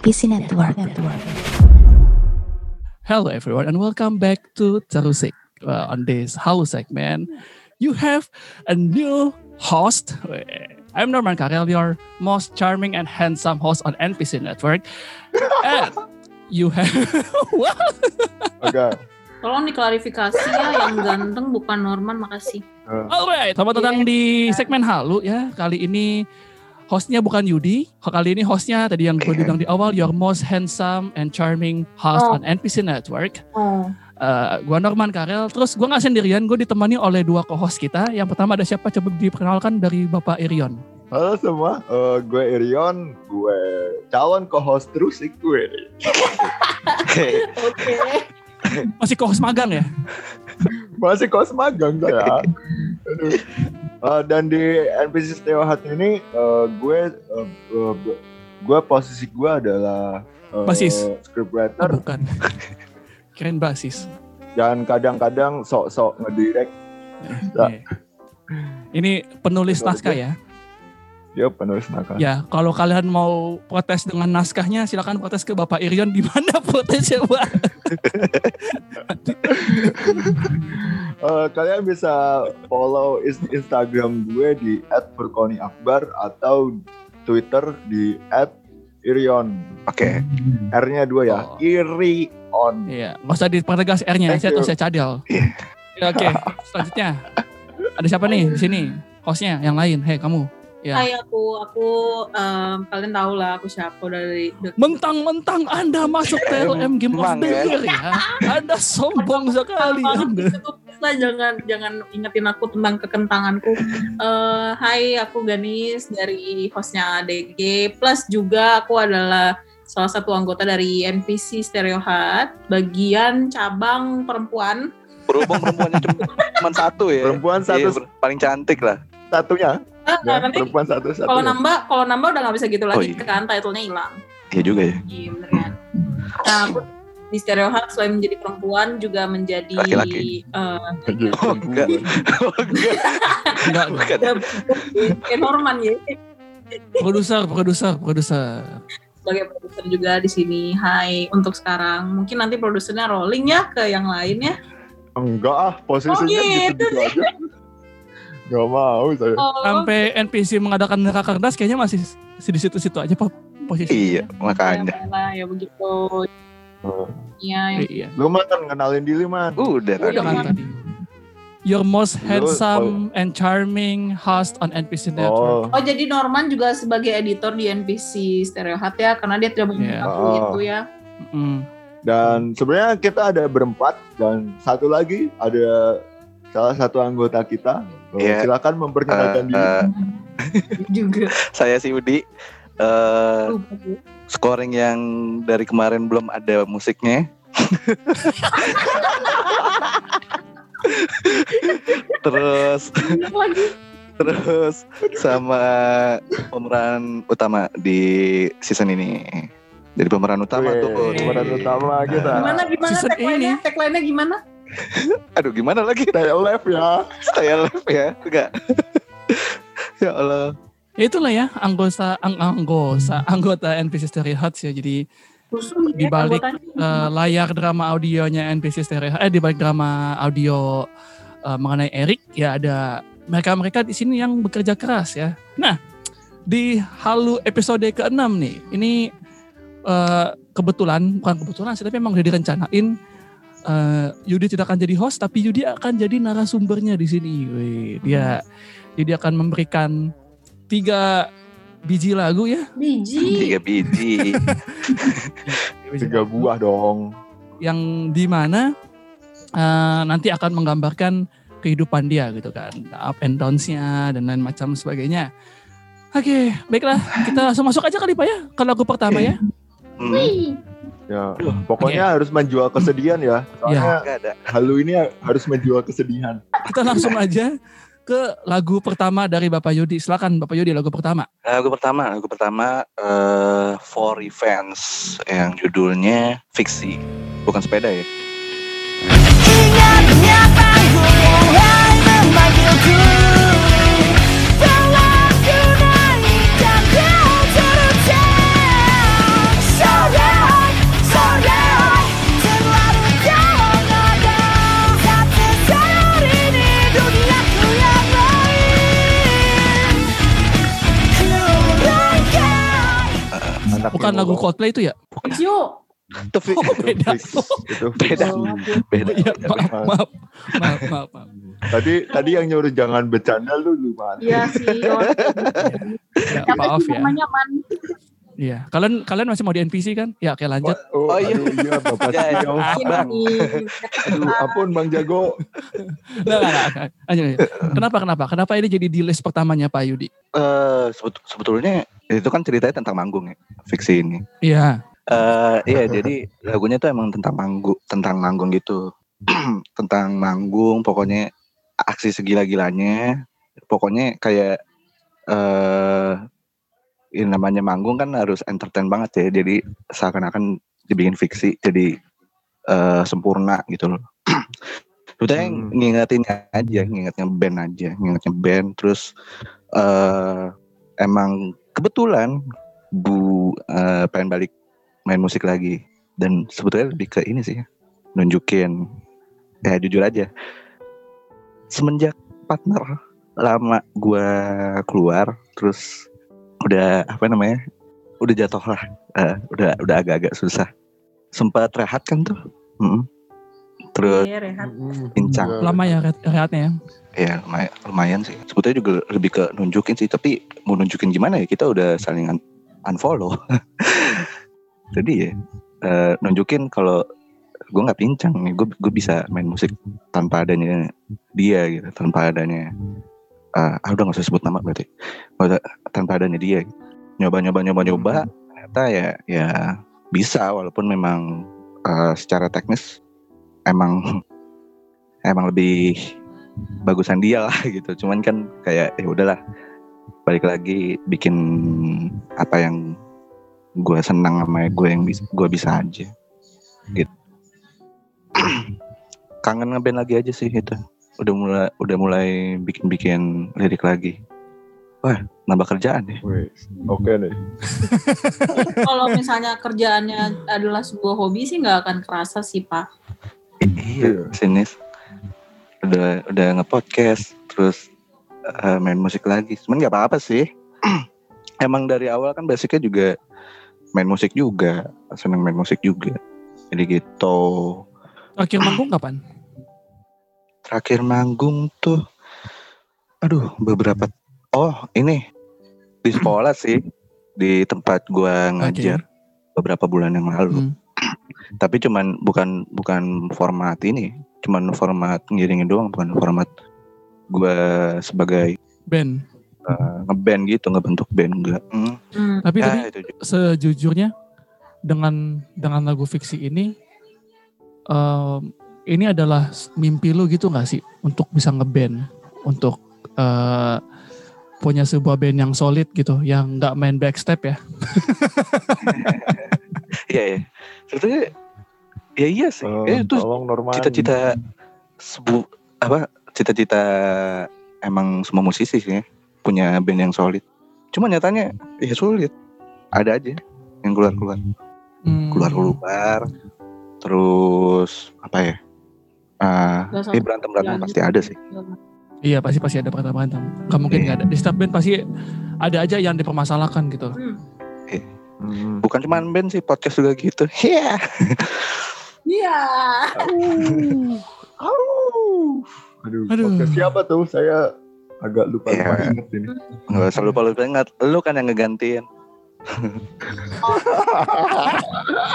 NPC Network. Hello everyone and welcome back to Terusik. Uh, on this Halo segment, you have a new host. I'm Norman Karel, your most charming and handsome host on NPC Network. And you have what? Oke. Tolong diklarifikasi ya yang ganteng bukan Norman makasih. Alright, selamat datang di segmen Halu ya. Kali ini hostnya bukan Yudi. Kali ini hostnya tadi yang gue bilang di awal, your most handsome and charming host Oh. on NPC Network. Oh. Eh, gua Norman Karel. Terus gua nggak sendirian, gue ditemani oleh dua co-host kita. Yang pertama ada siapa? Coba diperkenalkan dari Bapak Irion. Halo semua, Eh, gue Irion, gue calon co-host terus sih gue. Oke. Masih co-host magang ya? Masih kos magang. Aduh. Eh, dan di NPC Stereo Hut ini eh, gue eh, gue posisi gue adalah eh, Basis. Oh, scriptwriter bukan. Keren basis. dan kadang-kadang sok-sok ngedirect Ya. Ini penulis naskah ya. Dia penulis nakal. Ya, kalau kalian mau protes dengan naskahnya, silakan protes ke Bapak Irion di mana protesnya, Pak? Eh, kalian bisa follow Instagram gue di @furkoniakbar atau Twitter di @irion. Oke, R-nya dua ya. Oh. Irion. Iya, nggak usah dipertegas R-nya, saya tuh saya cadel. Iya. Ya, Oke, selanjutnya ada siapa nih di sini? Hostnya yang lain, hei kamu. Ya. Hai aku, aku em, kalian tahu lah aku siapa dari Mentang-mentang Anda masuk TLM Game of the ya? Year ya. Anda sombong sekali Anda. Lah jangan jangan ingetin aku tentang kekentanganku. Eh, hai, aku Ganis dari hostnya ADG. Plus juga aku adalah salah satu anggota dari NPC Stereo Hut, bagian cabang perempuan. berhubung perempuannya cuma satu ya. Perempuan Iya, satu ber- paling cantik lah. satunya. Ya, nanti perempuan satu satu. kalau nambah, kalau nambah udah nggak bisa gitu lagi iya. kan title-nya hilang. Iya juga ya. Iya bener kan. Nah, aku di Stereo selain menjadi perempuan juga menjadi Laki-laki. eh, Oh, enggak. Oh, enggak. Enggak, enggak. Bukan. Norman ya Produser, produser, produser. sebagai produser juga di sini. Hai untuk sekarang. Mungkin nanti produsernya rolling ya ke yang lainnya. Enggak ah, posisinya Oh, gitu gitu-gitu aja. Gak mau saya. Oh, Sampai NPC mengadakan rakernas kayaknya masih di situ-situ aja Pak posisi. Iya, makanya. Ya, ya begitu. Oh. Iya, yang Iya. Lu man kenalin diri man. Udah Udah tadi. kan tadi. Your most Lu- handsome and charming host on NPC Network. Oh, Oh jadi Norman juga sebagai editor di NPC Stereo Hut ya karena dia tidak Iya. mengungkap Oh. itu ya. Mm. dan sebenarnya kita ada berempat dan satu lagi ada salah satu anggota kita. Oh, Iya. Silakan memperkenalkan Eh, diri. eh, juga. saya si Udi. Eh, gue. scoring yang dari kemarin belum ada musiknya. terus terus sama pemeran utama di season ini. Jadi pemeran utama Wih, tuh. pemeran utama kita. Gimana gimana Season tagline-nya? Tagline-nya gimana? Aduh gimana lagi? Stay alive ya. Stay alive ya? Enggak. ya Allah. Ya itulah ya anggota ang anggota anggota NPC Stereo Hut ya. Jadi Rusuh Di ya balik, anggotanya. eh, layar drama audionya NPC Stereo eh di balik drama audio eh, mengenai Erik ya ada mereka-mereka di sini yang bekerja keras ya. Nah, di Halu episode ke-6 nih. Ini eh, kebetulan bukan kebetulan sih tapi memang udah direncanain eh, Yudi tidak akan jadi host tapi Yudi akan jadi narasumbernya di sini. Wih, dia jadi akan memberikan tiga biji lagu ya. biji. Tiga biji. Tiga buah dong. yang di mana eh, nanti akan menggambarkan kehidupan dia gitu kan up and downs-nya dan lain macam sebagainya oke baiklah kita langsung masuk aja kali pak ya ke lagu pertama ya Hmm, Ya, pokoknya harus menjual kesedihan ya. Soalnya enggak ada. halu ini harus menjual kesedihan. kita langsung aja ke lagu pertama dari Bapak Yudi silakan Bapak Yudi lagu pertama Lagu pertama, lagu pertama eh For Revenge yang judulnya Fiksi. Bukan sepeda ya. Ingatnya tangguh mulai memanggilku anak Bukan lagu Coldplay itu ya? Yuk. Tapi Oh, beda. itu Beda. Oh, beda. Iya, maaf, maaf, maaf, maaf, maaf. tadi tadi yang nyuruh jangan bercanda lu lu Iya sih. Ya, maaf ya. namanya man? Iya. Kalian kalian masih mau di NPC kan? Ya, oke lanjut. oh, Oh, iya. aduh, iya bapak Ya, ya. Tio. Bang. aduh ampun bang jago nggak, nggak. Lanjut, lanjut. Kenapa, kenapa? Kenapa ini jadi di list pertamanya Pak Yudi? Eh, sebet- sebetulnya itu kan ceritanya tentang manggung ya, fiksi ini. Iya. Eh, iya, jadi lagunya tuh emang tentang manggung, tentang manggung gitu, tentang manggung, pokoknya aksi segila-gilanya, pokoknya kayak eh ini namanya manggung kan harus entertain banget ya, jadi seakan-akan dibikin fiksi, jadi eh sempurna gitu loh. Sebetulnya Hmm. ngingetin aja, ngingetnya band aja, ngingetnya band, terus eh emang kebetulan Bu eh, pengen balik main musik lagi. Dan sebetulnya lebih ke ini sih nunjukin. Ya jujur aja. Semenjak partner lama gua keluar terus udah apa namanya udah jatuh lah. Eh, udah udah agak-agak susah. Sempat rehat kan tuh? Mm-mm. Terus Iya, rehat. Pincang. Lama ya rehat- rehatnya ya. ya lumayan, lumayan sih sebetulnya juga lebih ke nunjukin sih tapi mau nunjukin gimana ya kita udah saling un- unfollow jadi ya eh, nunjukin kalau gue nggak pincang nih gue gue bisa main musik tanpa adanya dia gitu tanpa adanya eh, ah udah nggak usah sebut nama berarti tanpa adanya dia gitu. nyoba nyoba nyoba nyoba ternyata ya ya bisa walaupun memang eh, secara teknis emang emang lebih bagusan dia lah gitu. Cuman kan kayak ya udahlah balik lagi bikin apa yang gue senang sama gue yang bisa gue bisa aja. Gitu. Kangen ngeband lagi aja sih itu. Udah mulai udah mulai bikin bikin lirik lagi. Wah nambah kerjaan ya. Wih, oke nih. Kalau misalnya kerjaannya adalah sebuah hobi sih nggak akan kerasa sih Pak. Iya sinis. Udah udah nge-podcast terus eh, main musik lagi. Cuman nggak apa-apa sih. Emang dari awal kan basicnya juga main musik juga seneng main musik juga. Jadi gitu. Terakhir manggung kapan? terakhir manggung tuh aduh beberapa oh ini di sekolah sih. Di tempat gua ngajar beberapa bulan yang lalu. Hmm. Tapi cuman bukan bukan format ini cuman format ngiringin doang bukan format gua sebagai Band. eh, ngeband gitu ngebentuk band enggak. Hmm, Hmm. Tapi ya, tapi itu sejujurnya dengan dengan lagu fiksi ini em, ini adalah mimpi lu gitu nggak sih untuk bisa ngeband? Untuk eh, punya sebuah band yang solid gitu yang nggak main backstep ya? Iya ya sebetulnya ya iya sih. Eh, Ya, itu cita-cita sebu apa cita-cita emang semua musisi sih ya, punya band yang solid. Cuma nyatanya ya sulit. Ada aja yang keluar keluar Hmm. keluar keluar terus apa ya Ah, Gak eh berantem berantem Jangan pasti ada sih. Iya pasti pasti ada berantem berantem nggak mungkin Iya. nggak ada. Di setiap band pasti ada aja yang dipermasalahkan gitu. Hmm. Bukan cuma band sih podcast juga gitu iya Iya. Aduh. Aduh, Aduh. podcast siapa tuh? Saya agak lupa lupa Iya. inget ini. nggak usah lupa lupa ingat lu kan yang ngegantiin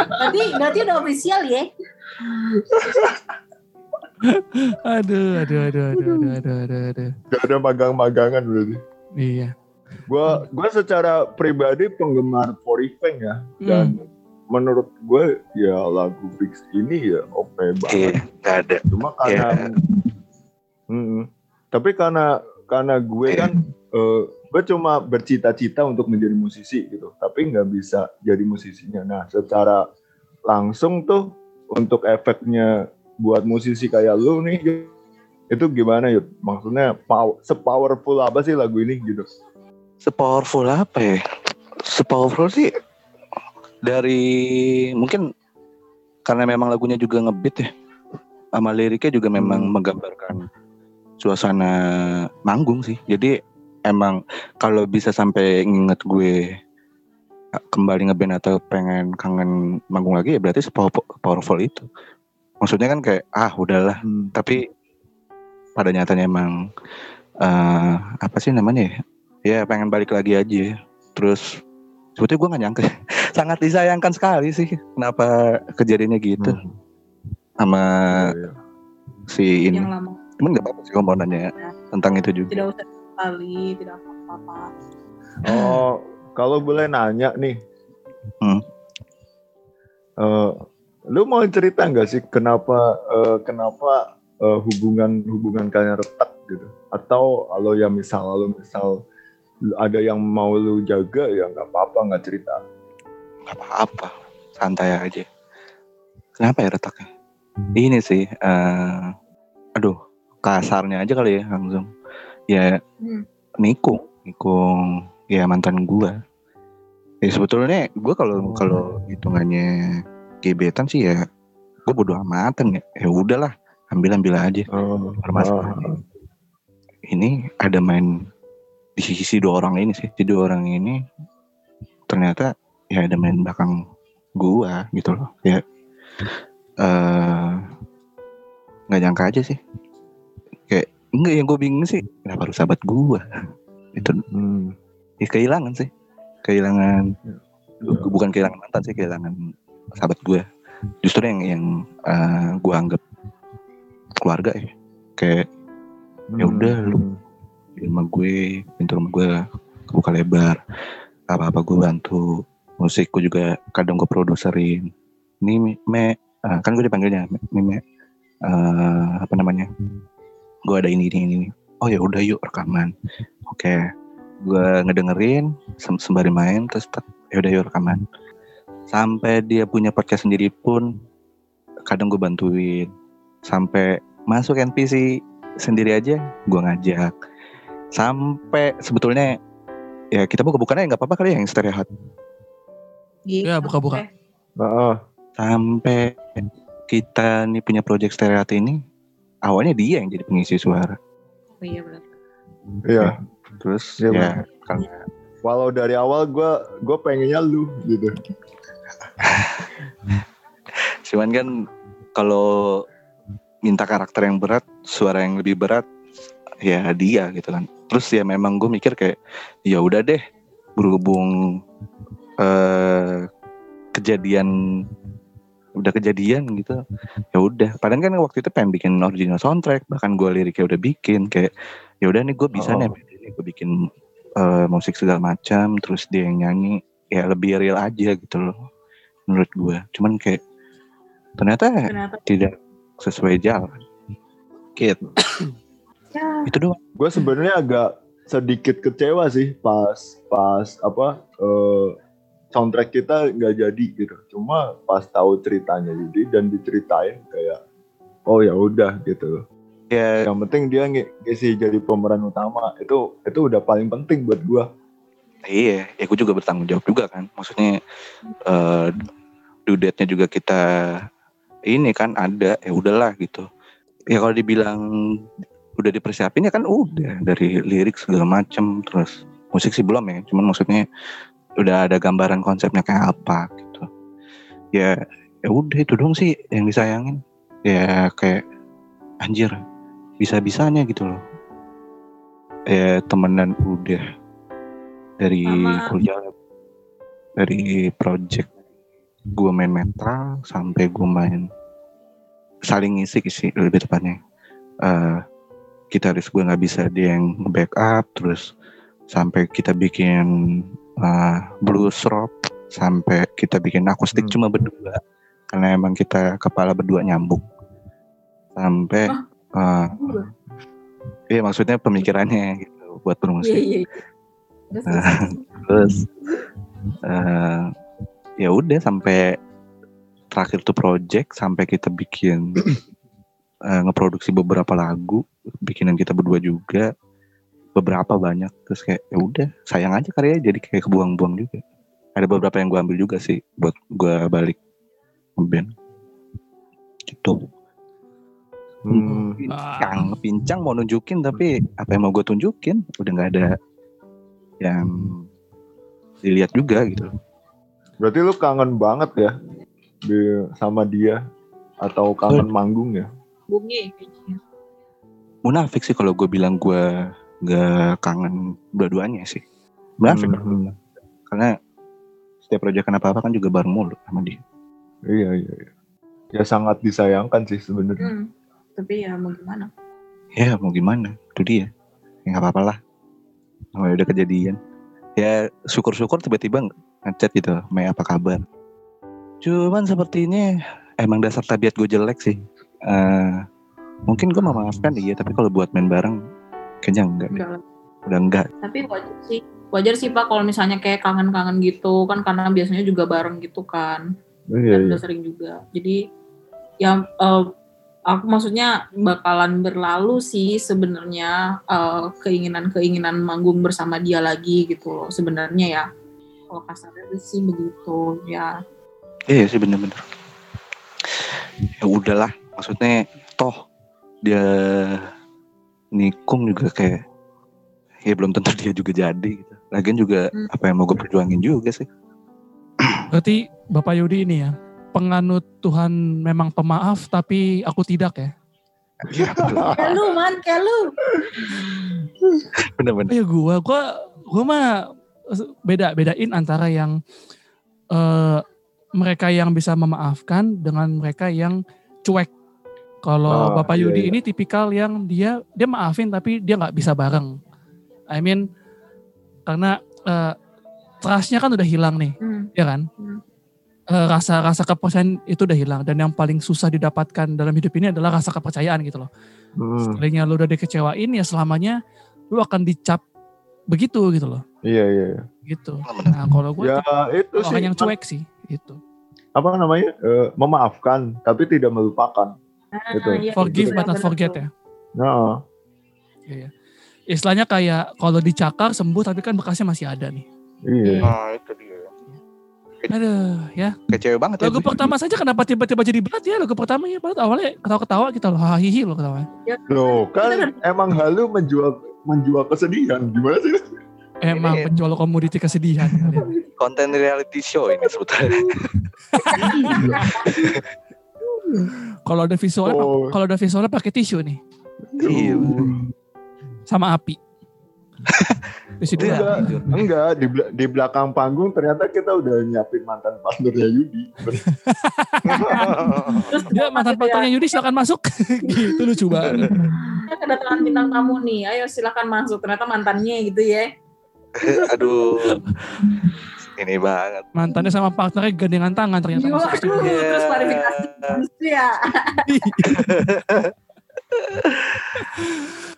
Berarti berarti udah official ya? aduh aduh aduh aduh aduh aduh aduh, aduh. Gak ada magang-magangan berarti. iya Gua gua secara pribadi penggemar Forifeng ya dan Hmm. menurut gue ya lagu fix ini ya oke iya banget. nggak ada Cuma karena Mm-mm. tapi karena karena gue Iya. kan eh, gue cuma bercita-cita untuk menjadi musisi gitu, tapi nggak bisa jadi musisinya. Nah, secara langsung tuh untuk efeknya buat musisi kayak lu nih Yud, itu gimana yuk? Maksudnya pow- sepowerful apa sih lagu ini gitu? Sepowerful apa ya? Sepowerful sih dari mungkin karena memang lagunya juga ngebeat ya. Sama liriknya juga memang Hmm. menggambarkan suasana manggung sih. Jadi emang kalau bisa sampai nginget gue kembali ngeband atau pengen kangen manggung lagi ya berarti powerful itu. Maksudnya kan kayak ah udahlah. Hmm. tapi pada nyatanya emang eh apa sih namanya ya ya pengen balik lagi aja terus sebetulnya gue gak nyangka sangat disayangkan sekali sih kenapa kejadiannya gitu Hmm. sama Iya, iya. si ini yang lama cuman gak apa-apa sih gue mau nanya tentang itu juga tidak usah sekali tidak apa-apa Oh, kalau boleh nanya nih. Hmm. Eh, lu mau cerita nggak sih kenapa eh, kenapa eh, hubungan hubungan kalian retak gitu? Atau kalau ya misal kalau misal ada yang mau lu jaga ya nggak apa-apa nggak cerita. gak apa-apa santai aja. Kenapa ya retaknya? Ini sih eh aduh kasarnya aja kali ya langsung. Ya Hmm. nikung nikung ya mantan gua. Ya sebetulnya gua kalau kalau hitungannya gebetan sih ya gua bodo amatan ya. Ya udahlah ambil ambil aja. Oh, Bermasalah. ah, ini ada main di sisi dua orang ini sih. Di dua orang ini ternyata ya ada main belakang gua gitu loh. Ya eh nggak nyangka aja sih. Kayak enggak yang gue bingung sih kenapa harus sahabat gua? Itu hmm, ya kehilangan sih. Kehilangan iya. bukan kehilangan mantan sih kehilangan sahabat gue justru yang yang eh, gue anggap keluarga ya. Kayak Ya udah, lu. Di rumah gue pintu rumah gue kebuka lebar. Apa apa gue bantu. Musik gue juga kadang gue produserin. Ini me ah, kan gue dipanggilnya Me- me. Eh, apa namanya? Gue ada ini ini ini oh ya udah yuk rekaman. Oke. Gue ngedengerin sem- sembari main terus ya udah yuk rekaman. Sampai dia punya podcast sendiri pun kadang gue bantuin. Sampai masuk NPC sendiri aja gue ngajak sampai sebetulnya ya kita buka bukannya nggak apa-apa kali ya yang stereo hot Gitu. Ya, buka-buka. Ah. sampai kita nih punya project stereo hot ini awalnya dia yang jadi pengisi suara Oh iya benar. Iya. terus Iya, ya Bang. karena Walau dari awal gue gue pengennya lu gitu. cuman kan kalau minta karakter yang berat suara yang lebih berat ya dia gitu kan. Terus ya memang gue mikir kayak ya udah deh berhubung eh kejadian udah kejadian gitu ya udah. Padahal kan waktu itu pengen bikin original soundtrack bahkan gue liriknya udah bikin kayak ya udah nih gue bisa Oh. nih gue bikin eh, musik segala macam terus dia yang nyanyi ya lebih real aja gitu loh menurut gue cuman kayak ternyata Ternyata tidak sesuai jalan. Gitu ya. Itu doang. Gue sebenarnya agak sedikit kecewa sih pas pas apa eh, soundtrack kita nggak jadi gitu. Cuma pas tahu ceritanya jadi dan diceritain kayak oh ya udah gitu. Ya. Yang penting dia ngisi jadi pemeran utama. Itu itu udah paling penting buat gue iya ya gue juga bertanggung jawab juga kan. Maksudnya eh due date-nya juga kita ini kan ada ya udahlah gitu. Ya kalau dibilang udah dipersiapin ya kan udah dari lirik segala macem terus musik sih belum ya cuman maksudnya udah ada gambaran konsepnya kayak apa gitu. Ya ya udah itu dong sih yang disayangin. Ya kayak anjir bisa bisanya gitu loh. Ya temenan udah dari Sama- kuliah dari project gue main metal sampai gue main saling ngisi sih lebih tepatnya. Eh gitaris gue nggak bisa dia yang backup terus sampai kita bikin eh, blues rock sampai kita bikin akustik Hmm. cuma berdua karena emang kita kepala berdua nyambung sampai eh, Udah. iya maksudnya pemikirannya gitu buat bermusik Iya iya. iya. Terus, eh ya udah sampai terakhir tuh project sampai kita bikin eh, ngeproduksi beberapa lagu bikinan kita berdua juga beberapa banyak. Terus kayak ya udah sayang aja karya jadi kayak kebuang-buang juga. Ada beberapa yang gue ambil juga sih buat gue balik ngeband. Gitu. Hmm. pincang pincang mau nunjukin tapi apa yang mau gue tunjukin udah nggak ada yang dilihat juga gitu. Berarti lu kangen banget ya di, sama dia atau kangen manggung ya? Bungi kayaknya. Munafik sih kalau gue bilang gue gak kangen dua-duanya sih. Munafik Hmm. Karena setiap proyek apa-apa kan juga bareng mulu sama dia. Iya iya iya. Ya sangat disayangkan sih sebenarnya. Hmm. Tapi ya mau gimana? Ya mau gimana, itu dia. Ya gak apa-apa lah. Namanya udah kejadian. Ya syukur-syukur tiba-tiba ngechat gitu, Mei apa kabar. Cuman sepertinya emang dasar tabiat gue jelek sih. Eh, mungkin gue memaafkan dia, tapi kalau buat main bareng kayaknya enggak deh. Enggak. Udah enggak. Tapi wajar sih. Wajar sih Pak kalau misalnya kayak kangen-kangen gitu kan karena biasanya juga bareng gitu kan. Iya dan iya. udah sering juga. Jadi ya eh, aku maksudnya bakalan berlalu sih sebenarnya eh, keinginan-keinginan manggung bersama dia lagi gitu loh sebenarnya ya. Kalau kasarnya sih begitu ya. Iya sih bener-bener. Ya udahlah, maksudnya toh dia nikung juga kayak ya belum tentu dia juga jadi gitu. Lagian juga Hmm. apa yang mau gue perjuangin juga sih. Berarti Bapak Yudi ini ya, penganut Tuhan memang pemaaf tapi aku tidak ya. Iya. Kayak lu man, kayak lu. Bener-bener. Ya gua, gua, gua mah beda bedain antara yang eh, mereka yang bisa memaafkan dengan mereka yang cuek. Kalau Ah, Bapak iya, Yudi iya. ini tipikal yang dia dia maafin tapi dia nggak bisa bareng. I mean karena eh, trustnya kan udah hilang nih, Hmm. ya kan? Hmm. Eh, rasa rasa kepercayaan itu udah hilang dan yang paling susah didapatkan dalam hidup ini adalah rasa kepercayaan gitu loh. Hmm, Sekalinya lu udah dikecewain ya selamanya lu akan dicap begitu gitu loh iya iya. iya. gitu. Nah kalau gue Ya itu sih orang yang cuek sih gitu. apa namanya eh, memaafkan tapi tidak melupakan. Gitu. iya, Forgive betul, but not forget ya. Nah, Iya. Istilahnya kayak kalau dicakar sembuh tapi kan bekasnya masih ada nih. iya. Nah itu dia. Aduh ya. Cewek banget ya. Lagu gue. pertama saja kenapa tiba-tiba jadi berat ya lagu pertama ya padahal awalnya ketawa-ketawa kita loh hahihi loh ketawa. Loh kan emang halu menjual menjual kesedihan gimana sih? Emang Ini- penjual komoditi kesedihan. Konten reality show ini sebetulnya. Kalau ada visualnya Oh. kalau ada visualnya pakai tisu nih Iya. sama api. Tisu dua. Enggak, enggak di, di belakang panggung ternyata kita udah nyiapin mantan partnernya Yudi. Terus Dia mantan partnernya Yudi silakan masuk. gitu lucu banget. kita kedatangan bintang tamu nih. Ayo silakan masuk. Ternyata mantannya gitu ya. Aduh. Ini banget. Mantannya sama partnernya gandengan tangan ternyata masuk Waduh, studio. Iya. terus klarifikasi gitu ya.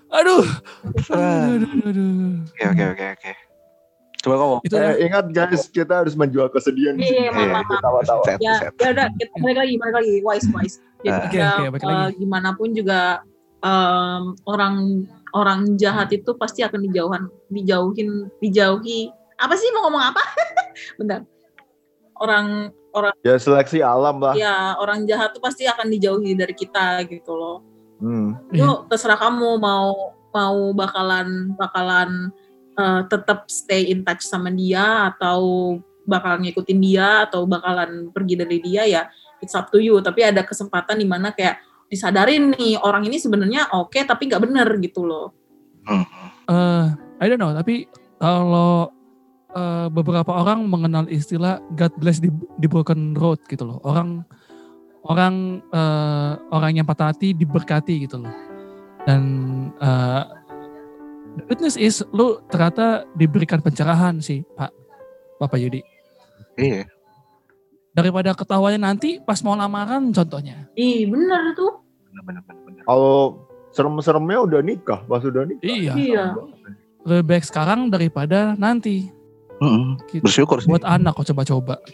Aduh. Aduh, aduh, aduh. Oke oke oke oke. Coba ngomong. Itu ya. Eh, ingat guys, kita harus menjual kesedihan di Iya, maaf. Tawa-tawa. Ya, ya udah kita balik lagi, balik lagi, wise, wise. Jadi. Oke, ya, eh, lagi. gimana pun juga em, orang orang jahat itu pasti akan dijauhan, dijauhin, dijauhi. Apa sih mau ngomong apa? Bentar. Orang orang Ya seleksi alam lah. ya orang jahat tuh pasti akan dijauhi dari kita gitu loh. Hmm. Itu terserah kamu mau mau bakalan bakalan eh, tetap stay in touch sama dia atau bakalan ngikutin dia atau bakalan pergi dari dia ya it's up to you tapi ada kesempatan di mana kayak disadarin nih orang ini sebenarnya oke tapi nggak bener gitu loh Eh, I don't know, tapi kalau eh, beberapa orang mengenal istilah God bless the, the broken road gitu loh. Orang orang eh, orang yang patah hati diberkati gitu loh. Dan eh, the good news is lu ternyata diberikan pencerahan sih, Pak Bapak Yudi. Iya. Daripada ketawanya nanti pas mau lamaran contohnya. ih bener tuh. Kalau serem-seremnya udah nikah, pas udah nikah. Iya. iya Lebih baik sekarang daripada nanti. Mm-mm. Gitu. Bersyukur sih. Buat anak kok coba-coba.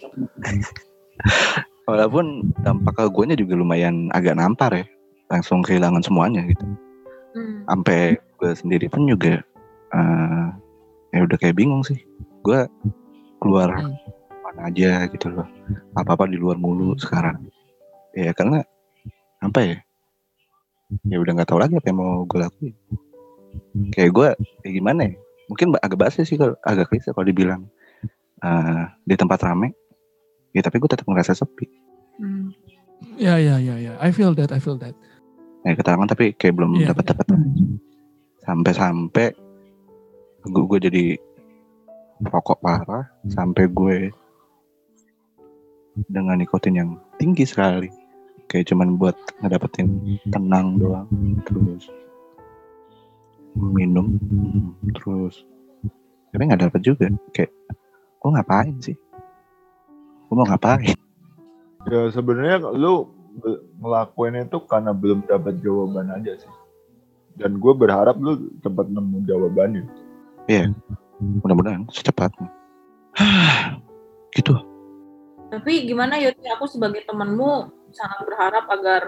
Walaupun dampak ke guanya juga lumayan agak nampar ya. Langsung kehilangan semuanya gitu. Hmm. Sampai gue sendiri pun juga eh ya udah kayak bingung sih. Gue keluar Hmm. mana aja gitu loh. Apa-apa di luar mulu sekarang. Ya karena apa ya? Ya udah nggak tahu lagi apa yang mau gue lakuin. Kayak gue ya gimana ya? Mungkin agak basi sih kalau agak klise kalau dibilang eh, di tempat rame ya tapi gue tetap ngerasa sepi Hmm. Ya ya ya ya. I feel that, I feel that. ya keterangan tapi kayak belum Iya. dapat dapat sampai-sampai gue, gue jadi rokok parah sampai gue dengan nikotin yang tinggi sekali kayak cuman buat ngedapetin tenang doang terus minum terus tapi nggak dapet juga. Kayak gue ngapain sih? Gue mau ngapain? Ya sebenarnya lu ngelakuin itu karena belum dapat jawaban aja sih. Dan gue berharap lu cepat nemu jawabannya. mudah-mudahan secepatnya gitu. Tapi gimana Yoti, aku sebagai temanmu sangat berharap agar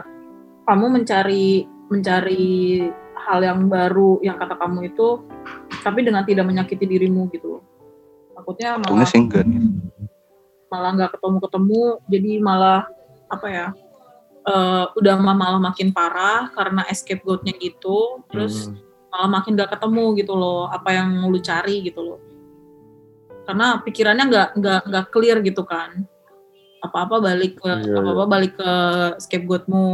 kamu mencari mencari hal yang baru yang kata kamu itu, tapi dengan tidak menyakiti dirimu gitu. Takutnya malah enggak nih malah nggak ketemu-ketemu, jadi malah apa ya? eh, udah malah makin parah karena escape goat-nya gitu, terus Hmm. malah makin gak ketemu gitu loh apa yang lu cari gitu loh karena pikirannya nggak nggak nggak clear gitu kan apa-apa balik ke Iya, apa-apa balik ke scapegoatmu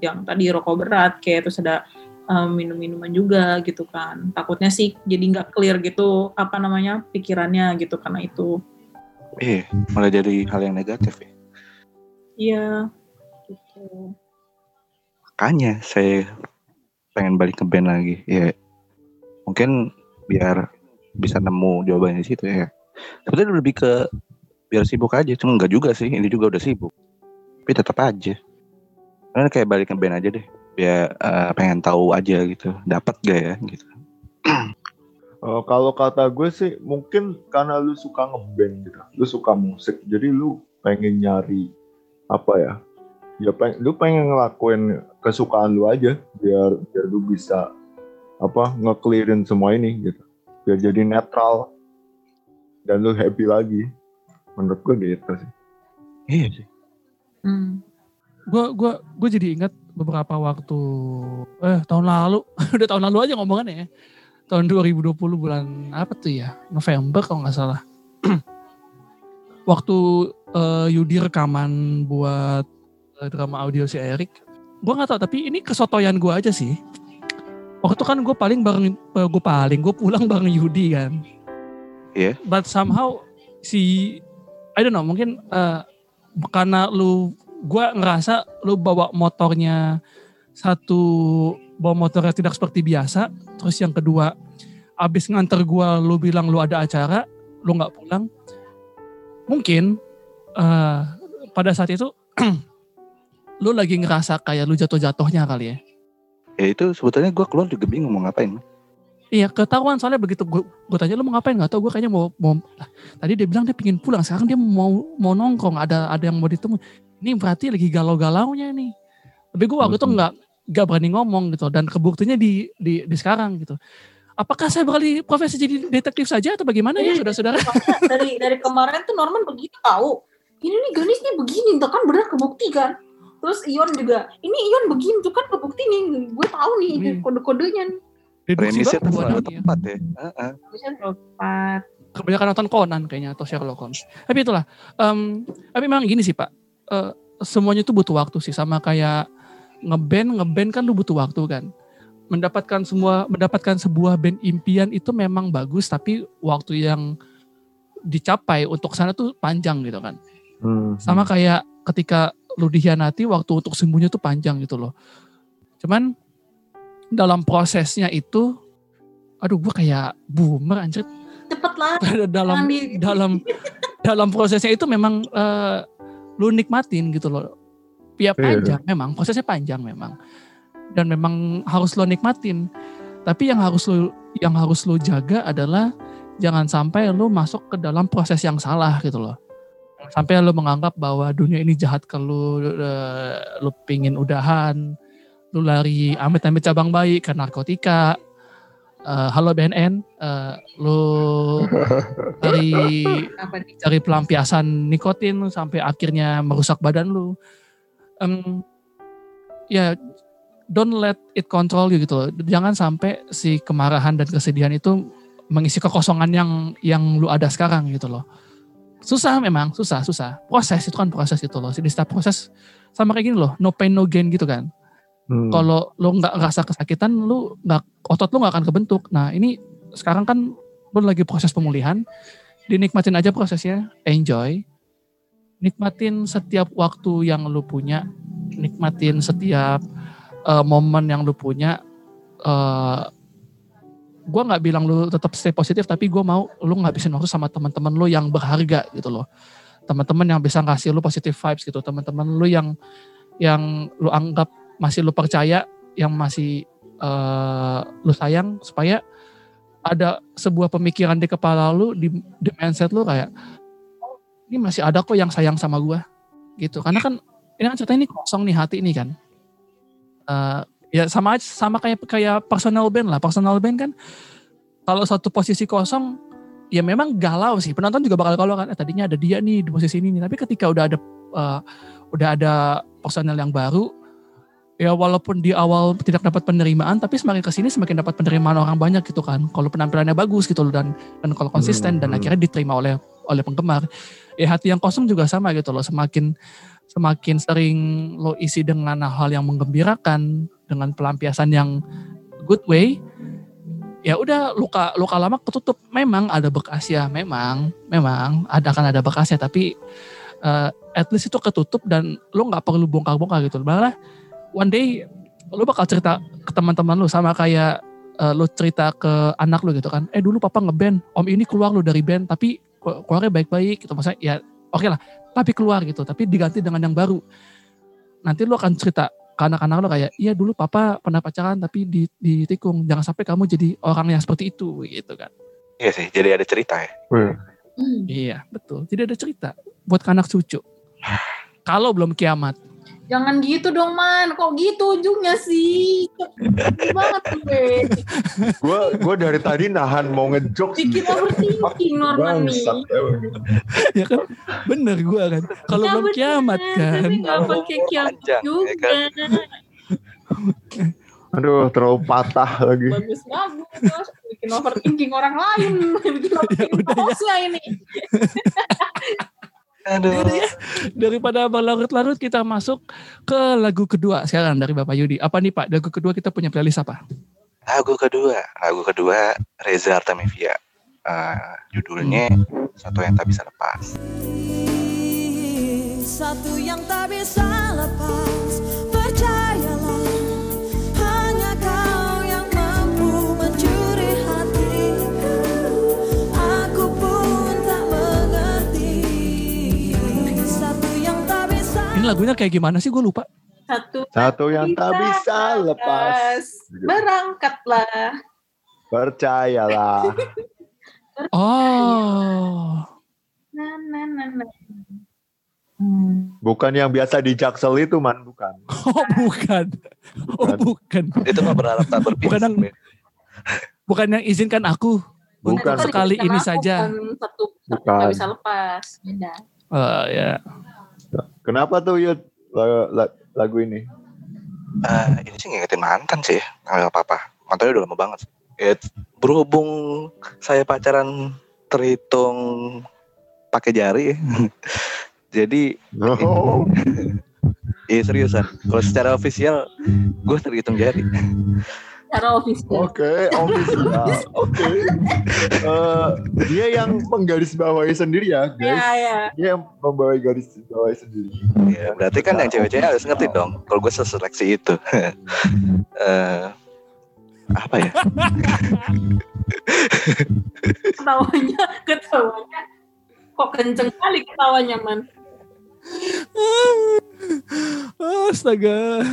yang tadi rokok berat kayak terus ada eh, minum-minuman juga gitu kan. Takutnya sih jadi nggak clear gitu apa namanya pikirannya gitu karena itu. Eh malah jadi hal yang negatif ya. Iya. Gitu. Makanya saya pengen balik ke band lagi ya. Mungkin biar bisa nemu jawabannya di situ ya. Sebetulnya lebih ke biar sibuk aja cuma enggak juga sih ini juga udah sibuk. Tapi tetap aja. Karena kayak balik ke band aja deh biar eh, pengen tahu aja gitu dapat gak ya gitu Eh, kalau kata gue sih mungkin karena lu suka ngeband gitu, lu suka musik, jadi lu pengen nyari apa ya? Ya peng, lu pengen ngelakuin kesukaan lu aja, biar biar lu bisa apa nge-clearin semua ini gitu, biar jadi netral dan lu happy lagi. Menurut gue gitu sih. iya sih Hmm. Gue gua gue jadi ingat beberapa waktu eh tahun lalu. Udah tahun lalu aja ngomongannya ya. Tahun 2020 bulan apa tuh ya? November kalau nggak salah. Waktu eh, Yudi rekaman buat eh, drama audio si Erik gue nggak tahu tapi ini kesotoyan gue aja sih. Waktu itu kan gue paling bareng gue paling gue pulang bareng Yudi kan. Iya. but somehow si I don't know mungkin eh, karena lu gue ngerasa lu bawa motornya satu bawa motornya tidak seperti biasa. Terus yang kedua abis nganter gue lu bilang lu ada acara lu nggak pulang. Mungkin eh, pada saat itu lu lagi ngerasa kayak lu jatuh-jatuhnya kali ya? Ya itu sebetulnya gue keluar juga bingung mau ngapain. Iya ketahuan. Soalnya begitu gue, gue tanya lu mau ngapain? Nggak tahu gue kayaknya mau mau lah, tadi dia bilang dia pingin pulang. Sekarang dia mau mau nongkrong. Ada ada yang mau ditemu ini berarti lagi galau-galaunya nih tapi gue waktu itu nggak nggak berani ngomong gitu dan kebuktinya di di, di sekarang gitu apakah saya beralih profesi jadi detektif saja atau bagaimana ya Iya. saudara-saudara Makanya dari dari kemarin tuh Norman begitu tahu. Ini nih Ganis nih begini, tuh kan benar kebukti kan. Terus Ion juga, ini Ion begini tuh kan kebukti nih. Gue tahu nih ini Hmm. kode-kodenya premisnya tuh selalu tepat ya tepat. kebanyakan nonton Conan kayaknya atau Sherlock Holmes. Tapi itulah. em, tapi memang gini sih Pak. Eh, semuanya itu butuh waktu sih. Sama kayak ngeband, ngeband kan lu butuh waktu kan. Mendapatkan semua, mendapatkan sebuah band impian itu memang bagus. Tapi waktu yang dicapai untuk sana tuh panjang gitu kan. Hmm. Sama kayak ketika lu dihianati waktu untuk sembuhnya tuh panjang gitu loh. Cuman dalam prosesnya itu, aduh gue kayak boomer anjir Cepet lah. dalam dalam dalam prosesnya itu memang eh, lu nikmatin gitu loh. Ya Iya. panjang memang, prosesnya panjang memang. Dan memang harus lo nikmatin. Tapi yang harus lu yang harus lu jaga adalah jangan sampai lu masuk ke dalam proses yang salah gitu loh. Sampai lu menganggap bahwa dunia ini jahat ke lu, eh, lu pingin udahan, lu lari amit-amit cabang bayi ke narkotika. Eh, halo BNN, eh, lu dari Apa nih? cari pelampiasan nikotin sampai akhirnya merusak badan lu. Em, ya don't let it control you gitu loh. Jangan sampai si kemarahan dan kesedihan itu mengisi kekosongan yang yang lu ada sekarang gitu loh. susah memang susah susah proses itu kan proses itu loh di setiap proses sama kayak gini loh no pain no gain gitu kan Hmm. kalau lo nggak ngerasa kesakitan lu nggak otot lu nggak akan kebentuk. Nah ini sekarang kan lu lagi proses pemulihan. Dinikmatin aja prosesnya. Enjoy. Nikmatin setiap waktu yang lu punya. Nikmatin setiap eh, momen yang lu punya. Eh gue nggak bilang lu tetap stay positif tapi gue mau lu ngabisin waktu sama teman-teman lu yang berharga gitu loh. Teman-teman yang bisa ngasih lu positive vibes gitu. Teman-teman lu yang yang lu anggap masih lu percaya yang masih eh, lu sayang supaya ada sebuah pemikiran di kepala lu di, di mindset lu kayak "Oh, ini masih ada kok yang sayang sama gua. Gitu. Karena kan ini kan ceritanya ini kosong nih hati ini kan. Eh, ya sama aja sama kayak kayak personal band lah. Personal band kan kalau satu posisi kosong ya memang galau sih. Penonton juga bakal galau kan eh, tadinya ada dia nih di posisi ini nih. Tapi ketika udah ada eh, udah ada personel yang baru ya walaupun di awal tidak dapat penerimaan tapi semakin ke sini semakin dapat penerimaan orang banyak gitu kan. Kalau penampilannya bagus gitu loh dan dan kalau konsisten dan Hmm. akhirnya diterima oleh oleh penggemar ya hati yang kosong juga sama gitu loh. Semakin semakin sering lo isi dengan hal yang menggembirakan dengan pelampiasan yang good way ya udah luka luka lama ketutup. Memang ada bekasnya memang memang ada akan ada bekasnya tapi eh, at least itu ketutup dan lo nggak perlu bongkar-bongkar gitu malah one day lo bakal cerita ke teman-teman lo sama kayak eh, lo cerita ke anak lo gitu kan. Eh dulu papa ngeband om ini keluar lo dari band tapi keluar- keluarnya baik-baik gitu. Maksudnya ya oke lah tapi keluar gitu tapi diganti dengan yang baru. Nanti lo akan cerita ke anak-anak lo kayak iya dulu papa pernah pacaran tapi di ditikung. Jangan sampai kamu jadi orang yang seperti itu gitu kan. Iya sih, jadi ada cerita ya. Wih, Hmm. iya betul. Jadi ada cerita buat ke anak cucu. Kalau belum kiamat Jangan gitu dong man, kok gitu ujungnya sih? Banget gue. Gue gue dari tadi nahan mau ngejok. Bikin overthinking Norman nih. Emang. ya kan bener gua kan kalau Ya belum bener, kiamat kan Tapi gak pakai kiamat panjang, ya juga. Aduh, terlalu patah lagi. Bagus bagus. Bikin overthinking orang lain. Bikin overthinking udah ya. hostnya ini. Aduh. Ya, daripada berlarut-larut kita masuk ke lagu kedua sekarang dari Bapak Yudi. Apa nih Pak? Lagu kedua kita punya playlist apa? Lagu kedua, lagu kedua Reza Artamevia. Eh, judulnya Satu Yang Tak Bisa Lepas. Satu yang tak bisa lepas lagunya kayak gimana sih? Gue lupa. Satu Satu yang tak bisa lepas. Berangkatlah. Percayalah. Oh, Nah, nah, nah, nah. Hmm. Bukan yang biasa di Jaksel itu, man. Bukan. oh bukan. Oh bukan. Itu mah berharap tak berpisah. Bukan yang- Ben. Bukan yang izinkan aku. Bukan. Untuk sekali ini Aku saja. Bukan satu bisa lepas. Beda. Eh, ya. Kenapa tuh, Yud? la- la- Lagu ini. Eh, ini sih ngingetin mantan sih, nggak apa-apa. Mantannya udah lama banget. Ya, berhubung saya pacaran terhitung pakai jari, jadi Oh, iya seriusan. Kalau secara ofisial, gue terhitung jari. Cara official. Oke, official. Oke. Eh, dia yang menggarisbawahi sendiri ya, Ya, guys. ya. Dia yang membawahi garis bawahi sendiri. Ya, berarti kan yang cewek-cewek harus ngerti dong. Kalau gue seseleksi itu. Eh, apa ya? Ketawanya, ketawanya. Kok kenceng kali ketawanya, Man. Astaga.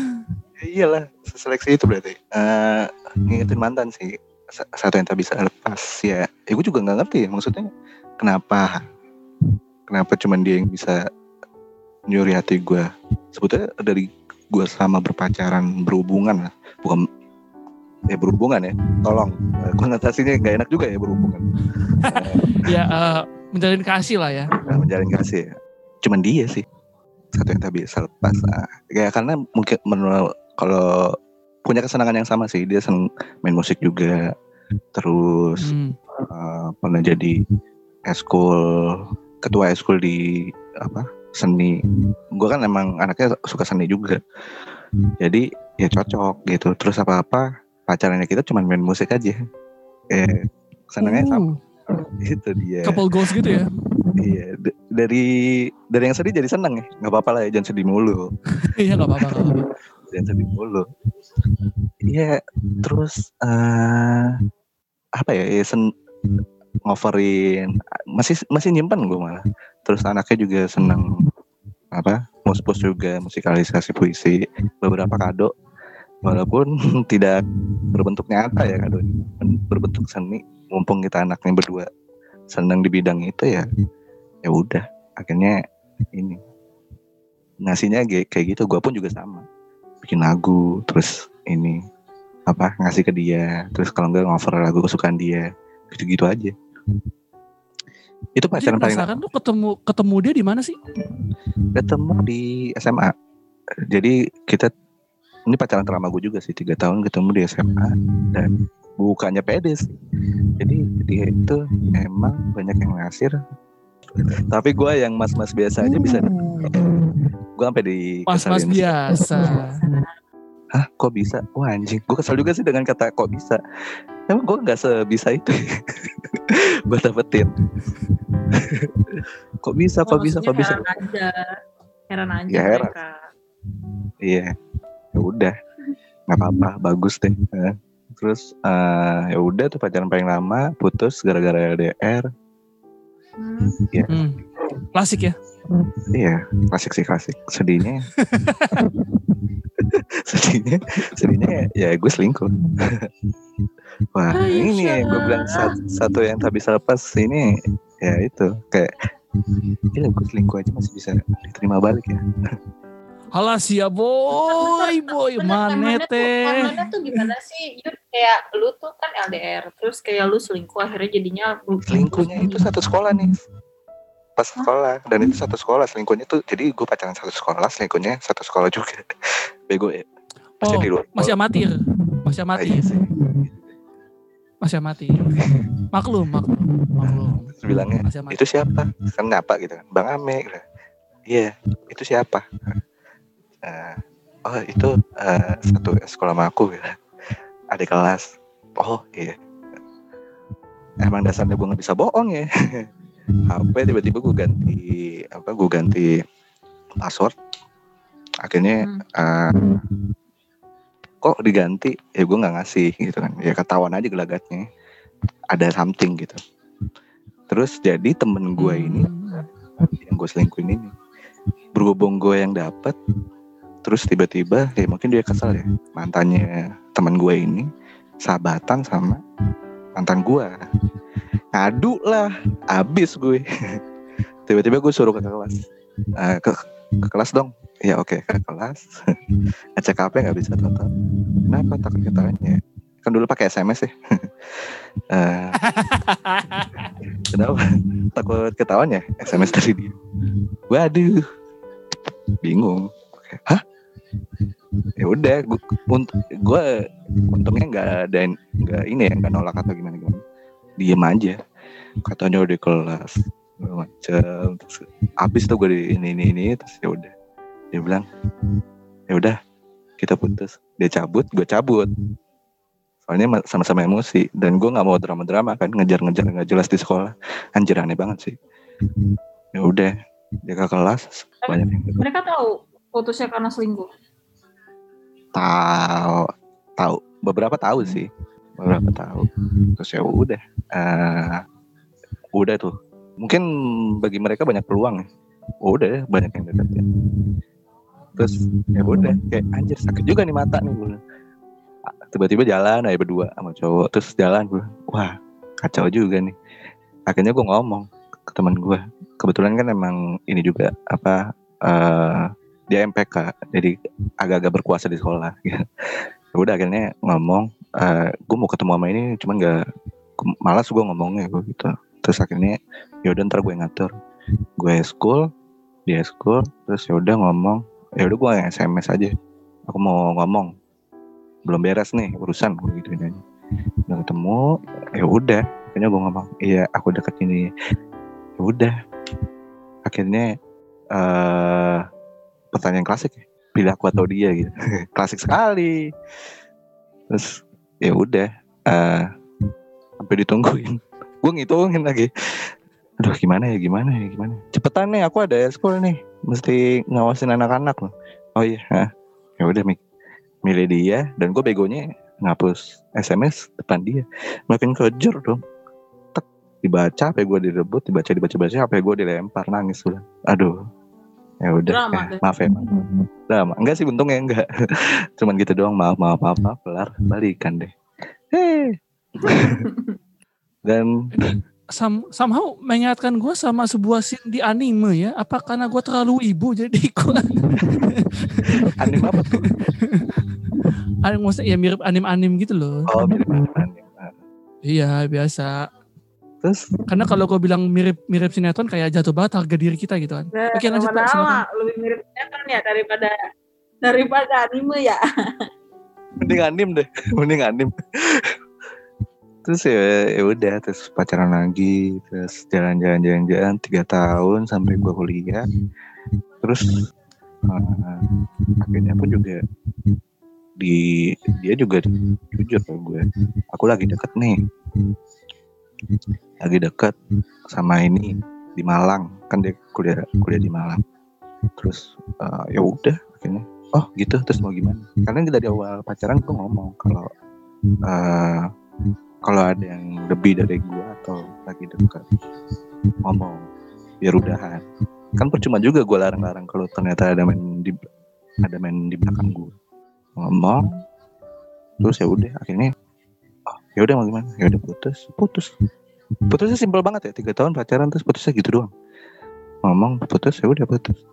Ya iyalah, seseleksi itu berarti. Eh, ngingetin mantan sih. Sa- Satu yang tak bisa lepas ya. Ya gue juga nggak ngerti maksudnya kenapa kenapa cuman dia yang bisa nyuri hati gue. Sebetulnya dari gue selama berpacaran berhubungan lah, bukan ya berhubungan ya. Tolong eh, konotasinya nggak enak juga ya berhubungan. Ya eh, menjalin kasih lah ya. Nah, menjalin kasih ya. Cuman dia sih satu yang tak bisa lepas. Nah, ya karena mungkin menurut kalau punya kesenangan yang sama sih dia seneng main musik juga. Terus Hmm. eh, pernah jadi eskul ketua eskul di apa seni. Gue kan emang anaknya suka seni juga. Jadi ya cocok gitu. Terus apa apa pacarannya kita cuma main musik aja. Eh senangnya sama. Uh, itu dia. Couple goals gitu ya. iya d- dari dari yang sedih jadi seneng ya. Nggak apa-apa lah ya jangan sedih mulu. Iya nggak apa-apa. Jangan sedih mulu. Iya terus eh apa ya, ya sen ngoverin masih masih nyimpen gue malah. Terus anaknya juga seneng apa muspus juga musikalisasi puisi beberapa kado. Walaupun tidak berbentuk nyata ya kado berbentuk seni. Mumpung kita anaknya berdua seneng di bidang itu ya ya udah. Akhirnya ini ngasihnya kayak kayak gitu. Gue pun juga sama bikin lagu terus ini apa ngasih ke dia. Terus kalau enggak ngover lagu kesukaan dia. Gitu-gitu aja. Itu pacaran paling penasaran tuh ketemu ketemu dia di mana sih? ketemu di SMA jadi kita ini pacaran terlama gue juga sih. Tiga tahun ketemu di SMA dan bukannya pede sih. Jadi dia itu emang banyak yang ngasir tapi gue yang mas-mas biasa aja bisa gue sampai di Mas-mas biasa. Hah kok bisa? Wah anjing. Gue kesel juga sih dengan kata kok bisa. Emang gue gak sebisa itu. Gue dapetin. Kok bisa, kok bisa, kok bisa? Heran aja. Heran aja Ya, heran. mereka. Iya. Ya udah. Nggak apa-apa. Bagus deh. Eh, Terus eh, ya udah tuh pacaran paling lama Putus gara-gara LDR Hmm. Hmm. Klasik ya. Iya klasik sih klasik Sedihnya Sedihnya Sedihnya ya gue selingkuh Wah ini Aisyah. gue bilang sat- satu yang tak bisa lepas ini ya itu kayak Gila gue selingkuh aja masih bisa diterima balik ya Alas ya boy, boy, mana teh? timeline-nya tuh gimana sih? Yud, kayak lu tuh kan LDR, terus kayak lu selingkuh akhirnya jadinya Selingkuhnya itu satu sekolah nih. Pas sekolah Dan itu satu sekolah Selingkuhnya tuh Jadi gue pacaran satu sekolah Selingkuhnya satu sekolah juga. Bego ya. Pasti Oh, di luar Masih amatir, masih Ah, iya amatir, sih. masih amatir. Maklum, maklum, maklum. Terus bilangnya Masih itu siapa? Kan nyapa gitu kan. Bang Ame gitu. iya itu siapa Eh, oh itu eh, satu sekolah sama aku gitu. adik kelas. Oh iya. Emang dasarnya gue nggak bisa bohong ya. HP tiba-tiba gue ganti apa gue ganti password. Akhirnya eh, kok diganti? Ya gue nggak ngasih gitu kan. Ya ketahuan aja gelagatnya. Ada something gitu. Terus jadi temen gue ini Hmm. yang gue selingkuhin ini. Berhubung gue yang dapat terus tiba-tiba ya mungkin dia kesel ya. Mantannya teman gue ini sahabatan sama mantan gue ngadu lah abis gue. Tiba-tiba gue suruh ke kelas. Eh, ke, ke kelas dong. Ya oke ke kelas. Ngecek HP nggak bisa tonton. Kenapa takut ketawanya kan dulu pakai SMS ya. Eh, kenapa? Takut ketawanya SMS dari dia. Waduh. Bingung. Hah ya udah gue gue untungnya nggak ada nggak ini ya nggak nolak atau gimana gimana. Diem aja. Katanya udah kelas macam terus habis tuh gue di ini ini ini terus ya udah. Dia bilang ya udah kita putus. Dia cabut gue cabut. Soalnya ma- sama-sama emosi dan gue nggak mau drama-drama kan ngejar-ngejar nggak jelas di sekolah. Anjir aneh banget sih. Ya udah dia ke kelas banyak yang Mereka tahu putusnya karena selingkuh. Tahu tahu beberapa tahu sih. Beberapa tahu. Terus ya udah eh, udah tuh. Mungkin bagi mereka banyak peluang. Ya udah banyak yang deketin. Terus ya udah kayak anjir sakit juga nih mata nih gue tiba-tiba jalan aja berdua sama cowok. Terus jalan gue wah kacau juga nih. Akhirnya gue ngomong ke teman gue kebetulan kan emang ini juga apa eh dia MPK jadi agak-agak berkuasa di sekolah. Ya udah akhirnya ngomong eh gue mau ketemu sama ini cuman gak malas gue ngomongnya gue gitu. Terus akhirnya ya udah ntar gue ngatur. Gue school dia school terus ya udah ngomong. Ya udah gue SMS aja. Aku mau ngomong. Belum beres nih urusan gue gitu aja. Udah ketemu ya udah. Akhirnya gue ngomong iya aku deket ini ya udah. Akhirnya eh pertanyaan klasik ya. Pilih aku atau dia gitu. Klasik sekali. Terus ya udah eh sampai ditungguin. Gue ngitungin lagi. Aduh gimana ya gimana ya gimana cepetan nih aku ada sekolah nih. Mesti ngawasin anak-anak loh. Oh iya ya udah Mi. milih dia dan gue begonya ngapus SMS depan dia. Makin kejer dong. Tek, dibaca apa gue direbut dibaca dibaca baca apa gue dilempar nangis udah. Aduh ya udah Drama, eh, maaf ya drama. Enggak sih untungnya enggak. Cuman gitu doang maaf maaf maaf maaf. Kelar balikan deh. Hei. Dan Some, somehow mengingatkan gue sama sebuah scene di anime ya. Apa karena gue terlalu ibu jadi gue anime apa tuh? Anime maksudnya ya mirip anim-anim gitu loh. oh mirip anime anime Iya biasa. Terus Karena kalau gue bilang mirip mirip sinetron kayak jatuh banget harga diri kita gitu kan. Nah, Oke, lanjut, Pak, silakan. lebih mirip sinetron ya daripada daripada anime ya. mending anim deh mending anim terus ya ya udah terus pacaran lagi terus jalan-jalan jalan-jalan tiga tahun sampai gua kuliah terus eh, akhirnya pun juga di dia juga jujur ke gue aku lagi deket nih lagi deket sama ini di Malang. Kan dia kuliah kuliah di Malang. Terus eh, ya udah akhirnya oh gitu terus mau gimana? Karena dari awal pacaran gue ngomong kalau eh, kalau ada yang lebih dari gue atau lagi dekat ngomong biar udahan. Kan percuma juga gue larang-larang kalau ternyata ada main di ada main di belakang gue ngomong terus ya udah akhirnya oh, ya udah mau gimana? Ya udah putus putus putusnya simpel banget ya tiga tahun pacaran terus putusnya gitu doang. Ngomong putus ya udah putus.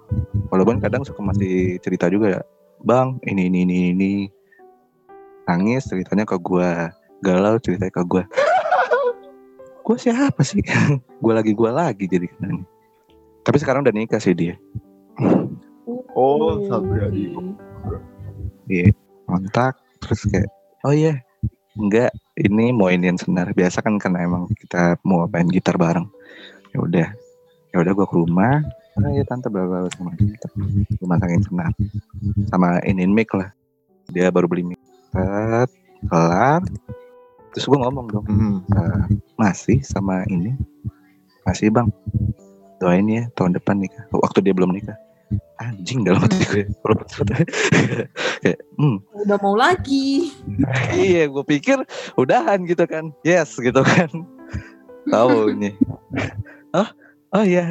Walaupun kadang suka masih cerita juga ya bang ini ini ini ini. Nangis ceritanya ke gua. Galau ceritanya ke gua. Gua siapa sih? Gua lagi gua lagi jadi kenanya tapi sekarang udah nikah sih dia. Oh, Sabri. Iya, kontak terus kayak oh iya enggak ini mau inian senar biasa kan karena emang kita mau main gitar bareng. Ya udah. Ya udah gua ke rumah. Ah ya tante bla bla sama gitar gua masangin senar sama iniin mic lah. Dia baru beli mic. Set, kelar. Terus gua ngomong dong. Hmm. "Eh, masih sama ini? Masih bang. Doain ya tahun depan nikah. Waktu dia belum nikah anjing dalam hati gue. Kayak hmm. Udah mau lagi. iya gue pikir udahan gitu kan. Yes gitu kan. Tahu ini. Oh oh iya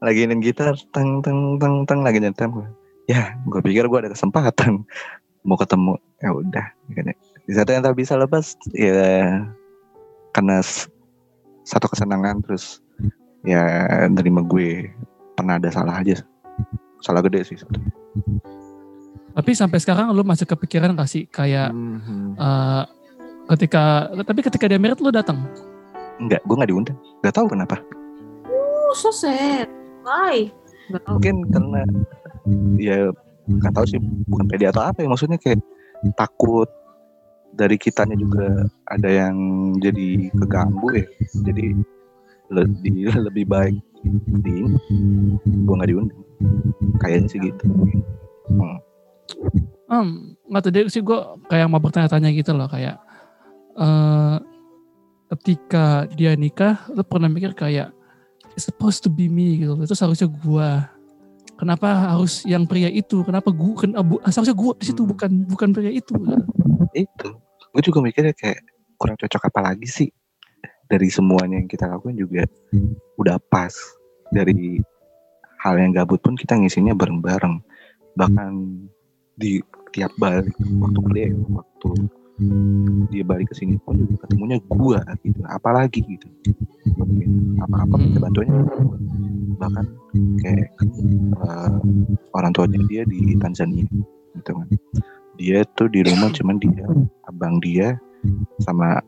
lagi main gitar teng teng teng teng lagi nyetem. Gue ya gue pikir gue ada kesempatan mau ketemu. Ya udah di saat yang tak bisa lepas ya karena satu kesenangan terus ya nerima gue pernah ada salah aja salah gede sih sebetulnya. Tapi sampai sekarang lu masih kepikiran gak sih kayak eh, ketika tapi ketika dia merit lu datang. enggak gue nggak diundang nggak tahu kenapa Oh, so sad. Why? Gak mungkin karena ya nggak tahu sih bukan pede atau apa ya maksudnya kayak takut dari kitanya juga ada yang jadi keganggu ya jadi lebih lebih baik di gue nggak diundang kayaknya sih gitu Hmm, nggak tahu deh sih gue kayak mau bertanya-tanya gitu loh kayak eh ketika dia nikah, lu pernah mikir kayak it's supposed to be me gitu, itu seharusnya gua. Kenapa harus yang pria itu? Kenapa gua? Ken, ah, bu- seharusnya gua di situ Hmm. bukan bukan pria itu. gitu. itu gue juga mikirnya kayak kurang cocok apa lagi sih dari semuanya yang kita lakukan juga udah pas. Dari hal yang gabut pun kita ngisinya bareng-bareng. Bahkan di tiap balik waktu kuliah ya, waktu dia balik ke sini pun juga ketemunya gua gitu. Apalagi gitu. Apa apa minta bantuannya gua. bahkan kayak eh, orang tuanya dia di Tanzania gitu kan. Dia tuh di rumah cuman dia abang dia sama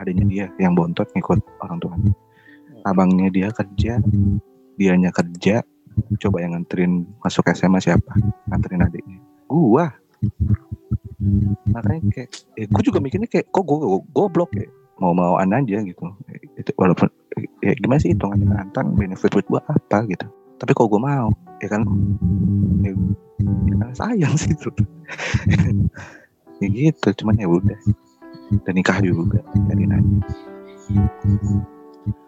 adiknya dia yang bontot ngikut orang tuanya. Abangnya dia kerja dianya kerja coba yang nganterin masuk SMA siapa? Nganterin adiknya. Gua. Makanya kayak eh, gua juga mikirnya kayak kok gua gua goblok ya? Mau mauan aja gitu. Itu walaupun ya gimana sih hitungannya? Mantan benefit buat gue apa gitu. Tapi kalau gue mau? Ya kan? Ya, ya kan sayang sih itu. Ya gitu cuman ya udah dan nikah juga jadi nanya.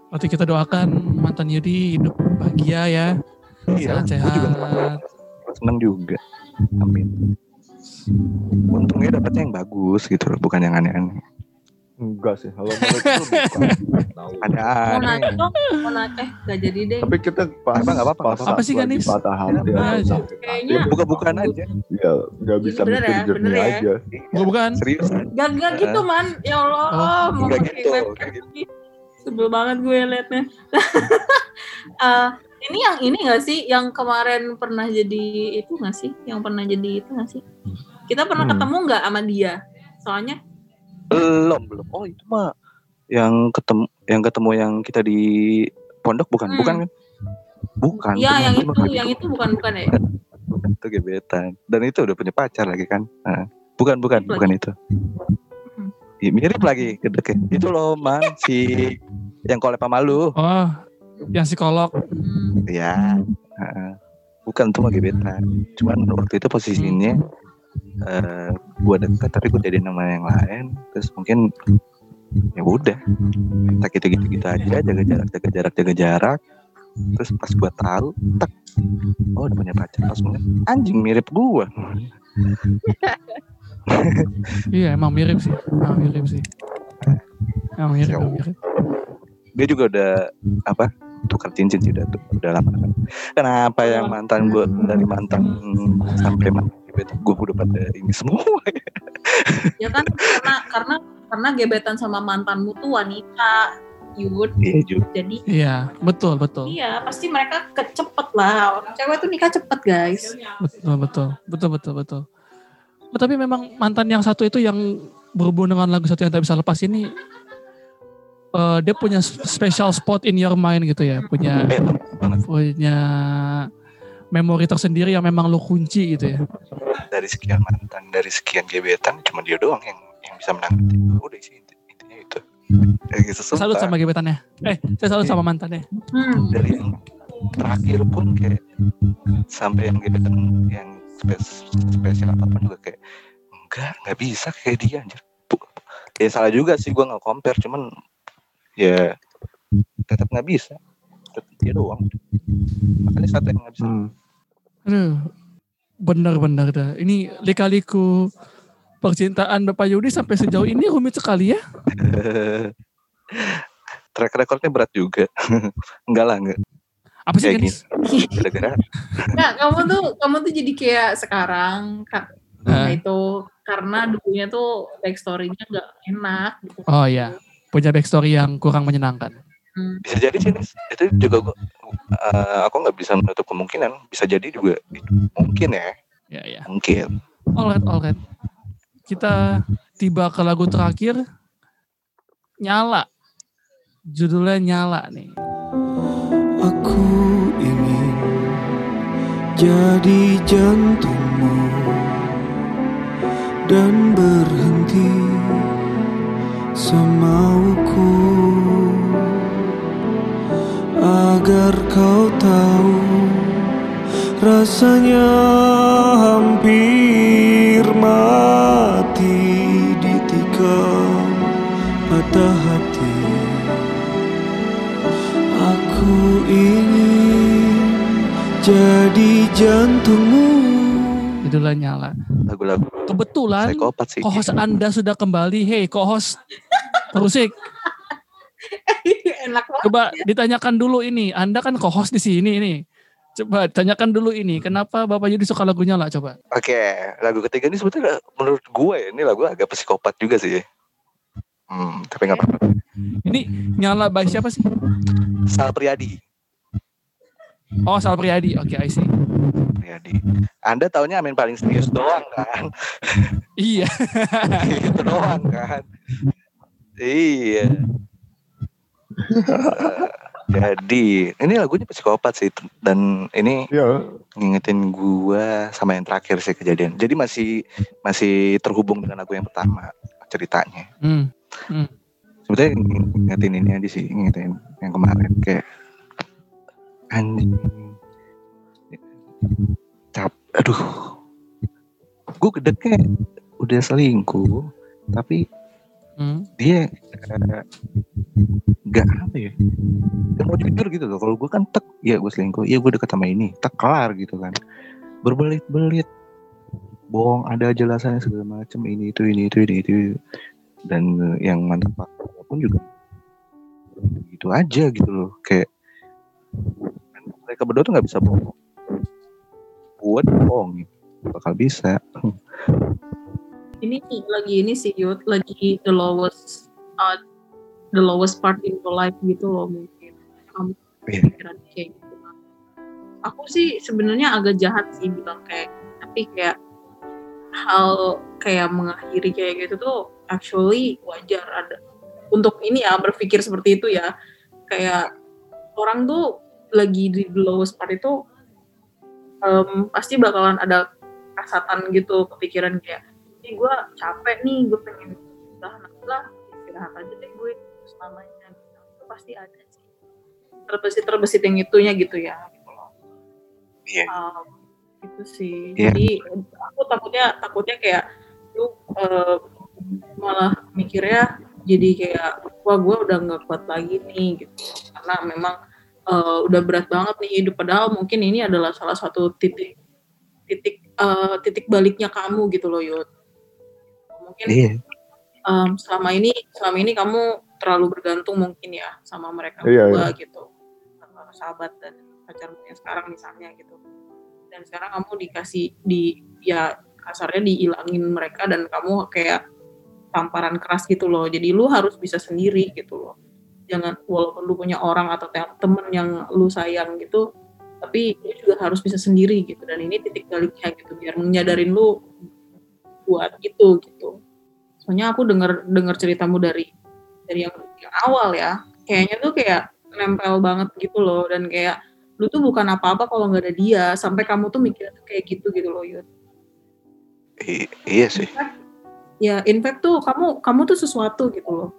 Waktu kita doakan mantan Yudi hidup bahagia ya, iya gue sehat-sehat. juga seneng juga. Amin. Untungnya dapetnya yang bagus gitu loh bukan yang aneh-aneh Enggak sih, kalau menurut gue bukan. Ada Mau nanya aneh mau eh gak jadi deh. Tapi kita pas Apa, apa-apa. Apa sih, Ganis? patah hati Kayaknya- buka-bukaan aja ya nggak bisa bener mikir ya, jernih bener ya. aja. Gue bukan. serius Gak, gak gitu man, ya Allah, Oh, mau nggak pakai gitu, gitu. Sebel banget gue liatnya. Eh, ini yang ini gak sih, yang kemarin pernah jadi itu gak sih? Yang pernah jadi itu gak sih? Kita pernah Hmm. ketemu gak sama dia? Soalnya belum belum oh itu mah yang ketemu yang ketemu yang kita di pondok bukan Hmm. bukan kan bukan Iya, yang itu, bukan. yang itu bukan bukan ya. itu gebetan dan itu udah punya pacar lagi kan Nah, bukan bukan Mirip bukan itu Hmm. Ih, mirip lagi gedeknya itu loh man si yang kolep sama lu Oh, yang psikolog. Hmm. ya heeh. bukan tuh mah gebetan cuman waktu itu posisinya eh gua dekat tapi gua jadi nama yang lain. Terus mungkin ya udah. Tak gitu gitu gitu aja jaga jarak jaga jarak jaga jarak. Terus pas gua tahu tak oh udah punya pacar pas ngeliat anjing. mirip gua. Iya, emang mirip sih. Emang mirip sih. Emang mirip, emang mirip. dia juga udah apa tukar cincin sih udah udah lama. Kan kenapa yang mantan gua dari mantan sampai mantan gue udah pada ini semua Ya kan karena karena karena gebetan sama mantanmu tuh wanita, Yud. iya Jadi Iya, betul, betul. iya pasti mereka kecepet lah. Orang cewek tuh nikah cepet guys. Betul, betul. Betul, betul, betul. Oh, tapi memang mantan yang satu itu yang berhubungan dengan lagu satu yang tak bisa lepas ini eh, dia punya special spot in your mind gitu ya, punya banget punya memori tersendiri yang memang lo kunci gitu ya. dari sekian mantan dari sekian gebetan cuma dia doang yang yang bisa menanggapi udah sih inti- intinya itu Kayak gitu Saya salut sama gebetannya. Eh, saya salut sama mantannya. Hmm. dari yang terakhir pun kayak sampai yang gebetan yang spes- spesial apa pun juga kayak enggak nggak bisa kayak dia anjir ya salah juga sih gua nggak compare cuman ya tetap nggak bisa tetap dia doang makanya satu yang nggak bisa Hmm. Aduh, benar-benar dah. Ini lika-liku percintaan Bapak Yudi sampai sejauh ini rumit sekali ya. track recordnya berat juga enggak lah enggak Apa sih Kayak Ganis? gara-gara Nah, kamu tuh kamu tuh jadi kayak sekarang Kak. Nah, Eh, itu karena dulunya tuh backstory-nya nggak enak gitu. oh iya, punya backstory yang kurang menyenangkan. Hmm. bisa jadi sih Nis. itu juga gua eh, aku nggak bisa menutup kemungkinan bisa jadi juga itu mungkin ya Ya ya. mungkin Alright, alright. Kita tiba ke lagu terakhir. Nyala. Judulnya Nyala nih. Aku ingin jadi jantungmu dan berhenti semauku tahu rasanya hampir mati di tikam patah hati. Aku ingin jadi jantungmu. Judulnya Nyala. lagu-lagu Kebetulan co-host Anda sudah kembali. Hey, co-host Terusik, enak banget. coba ditanyakan dulu ini. Anda kan co-host di sini ini. Coba tanyakan dulu ini. Kenapa Bapak Yudi suka lagunya lah coba? Oke, lagu ketiga ini sebetulnya menurut gue ya, ini lagu agak psikopat juga sih. Hmm, tapi nggak apa-apa. Ini Nyala by siapa sih? Sal Priadi. Oh, Sal Priadi. Oke, I see. Priadi. Anda taunya Amin paling serius doang kan? Iya. Itu doang kan? Iya. Jadi ini lagunya psikopat sih dan ini Ya, ngingetin gua sama yang terakhir sih kejadian. Jadi masih masih terhubung dengan lagu yang pertama ceritanya. Hmm. sebetulnya ngingetin ini aja sih ngingetin yang kemarin kayak anjing cap aduh gue gedeknya udah selingkuh tapi Hmm. dia eh, nggak apa ya dia mau jujur gitu loh. Kalau gue kan tek ya gue selingkuh ya gue deket sama ini tek kelar gitu kan. Berbelit-belit. Bohong ada jelasannya segala macam ini itu ini itu ini itu dan eh, yang pacarnya pun juga gitu aja gitu loh. Kayak mereka berdua tuh nggak bisa bohong. Buat bohong bakal bisa ini lagi ini sih Yud, lagi the lowest uh, the lowest part in your life gitu loh mungkin. Kamu Iya. pikiran kayak gitu. Aku sih sebenarnya agak jahat sih bilang kayak tapi kayak hal kayak mengakhiri kayak gitu tuh actually wajar. Ada untuk ini ya berpikir seperti itu ya. Kayak orang tuh lagi di the lowest part itu em, pasti bakalan ada kasatan gitu kepikiran kayak ini gue capek nih gue pengen udahan lah istirahat aja deh gue selamanya. Gitu. Itu pasti ada sih. Terbesit terbesit yang itunya gitu ya gitu loh. Iya. Um, itu sih. Iya. jadi aku takutnya takutnya kayak lu eh, malah mikirnya jadi kayak wah gue udah nggak kuat lagi nih gitu. Karena memang eh, udah berat banget nih hidup. Padahal mungkin ini adalah salah satu titik titik eh, titik baliknya kamu gitu loh Yud mungkin iya. em, selama ini selama ini kamu terlalu bergantung mungkin ya sama mereka Iya, berdua gitu. Sama sahabat dan pacarmu yang sekarang misalnya gitu. Dan sekarang kamu dikasih di ya kasarnya dihilangin mereka dan kamu kayak tamparan keras gitu loh. Jadi lu harus bisa sendiri gitu loh. Jangan walaupun lu punya orang atau te- temen yang lu sayang gitu tapi lu juga harus bisa sendiri gitu. Dan ini titik baliknya gitu biar menyadarin lu buat gitu gitu. Soalnya aku dengar dengar ceritamu dari dari yang, yang awal ya. Kayaknya tuh kayak nempel banget gitu loh. Dan kayak lu tuh bukan apa-apa kalau nggak ada dia. Sampai kamu tuh mikir kayak gitu gitu loh Yud. I- iya sih. ya in fact tuh kamu kamu tuh sesuatu gitu loh.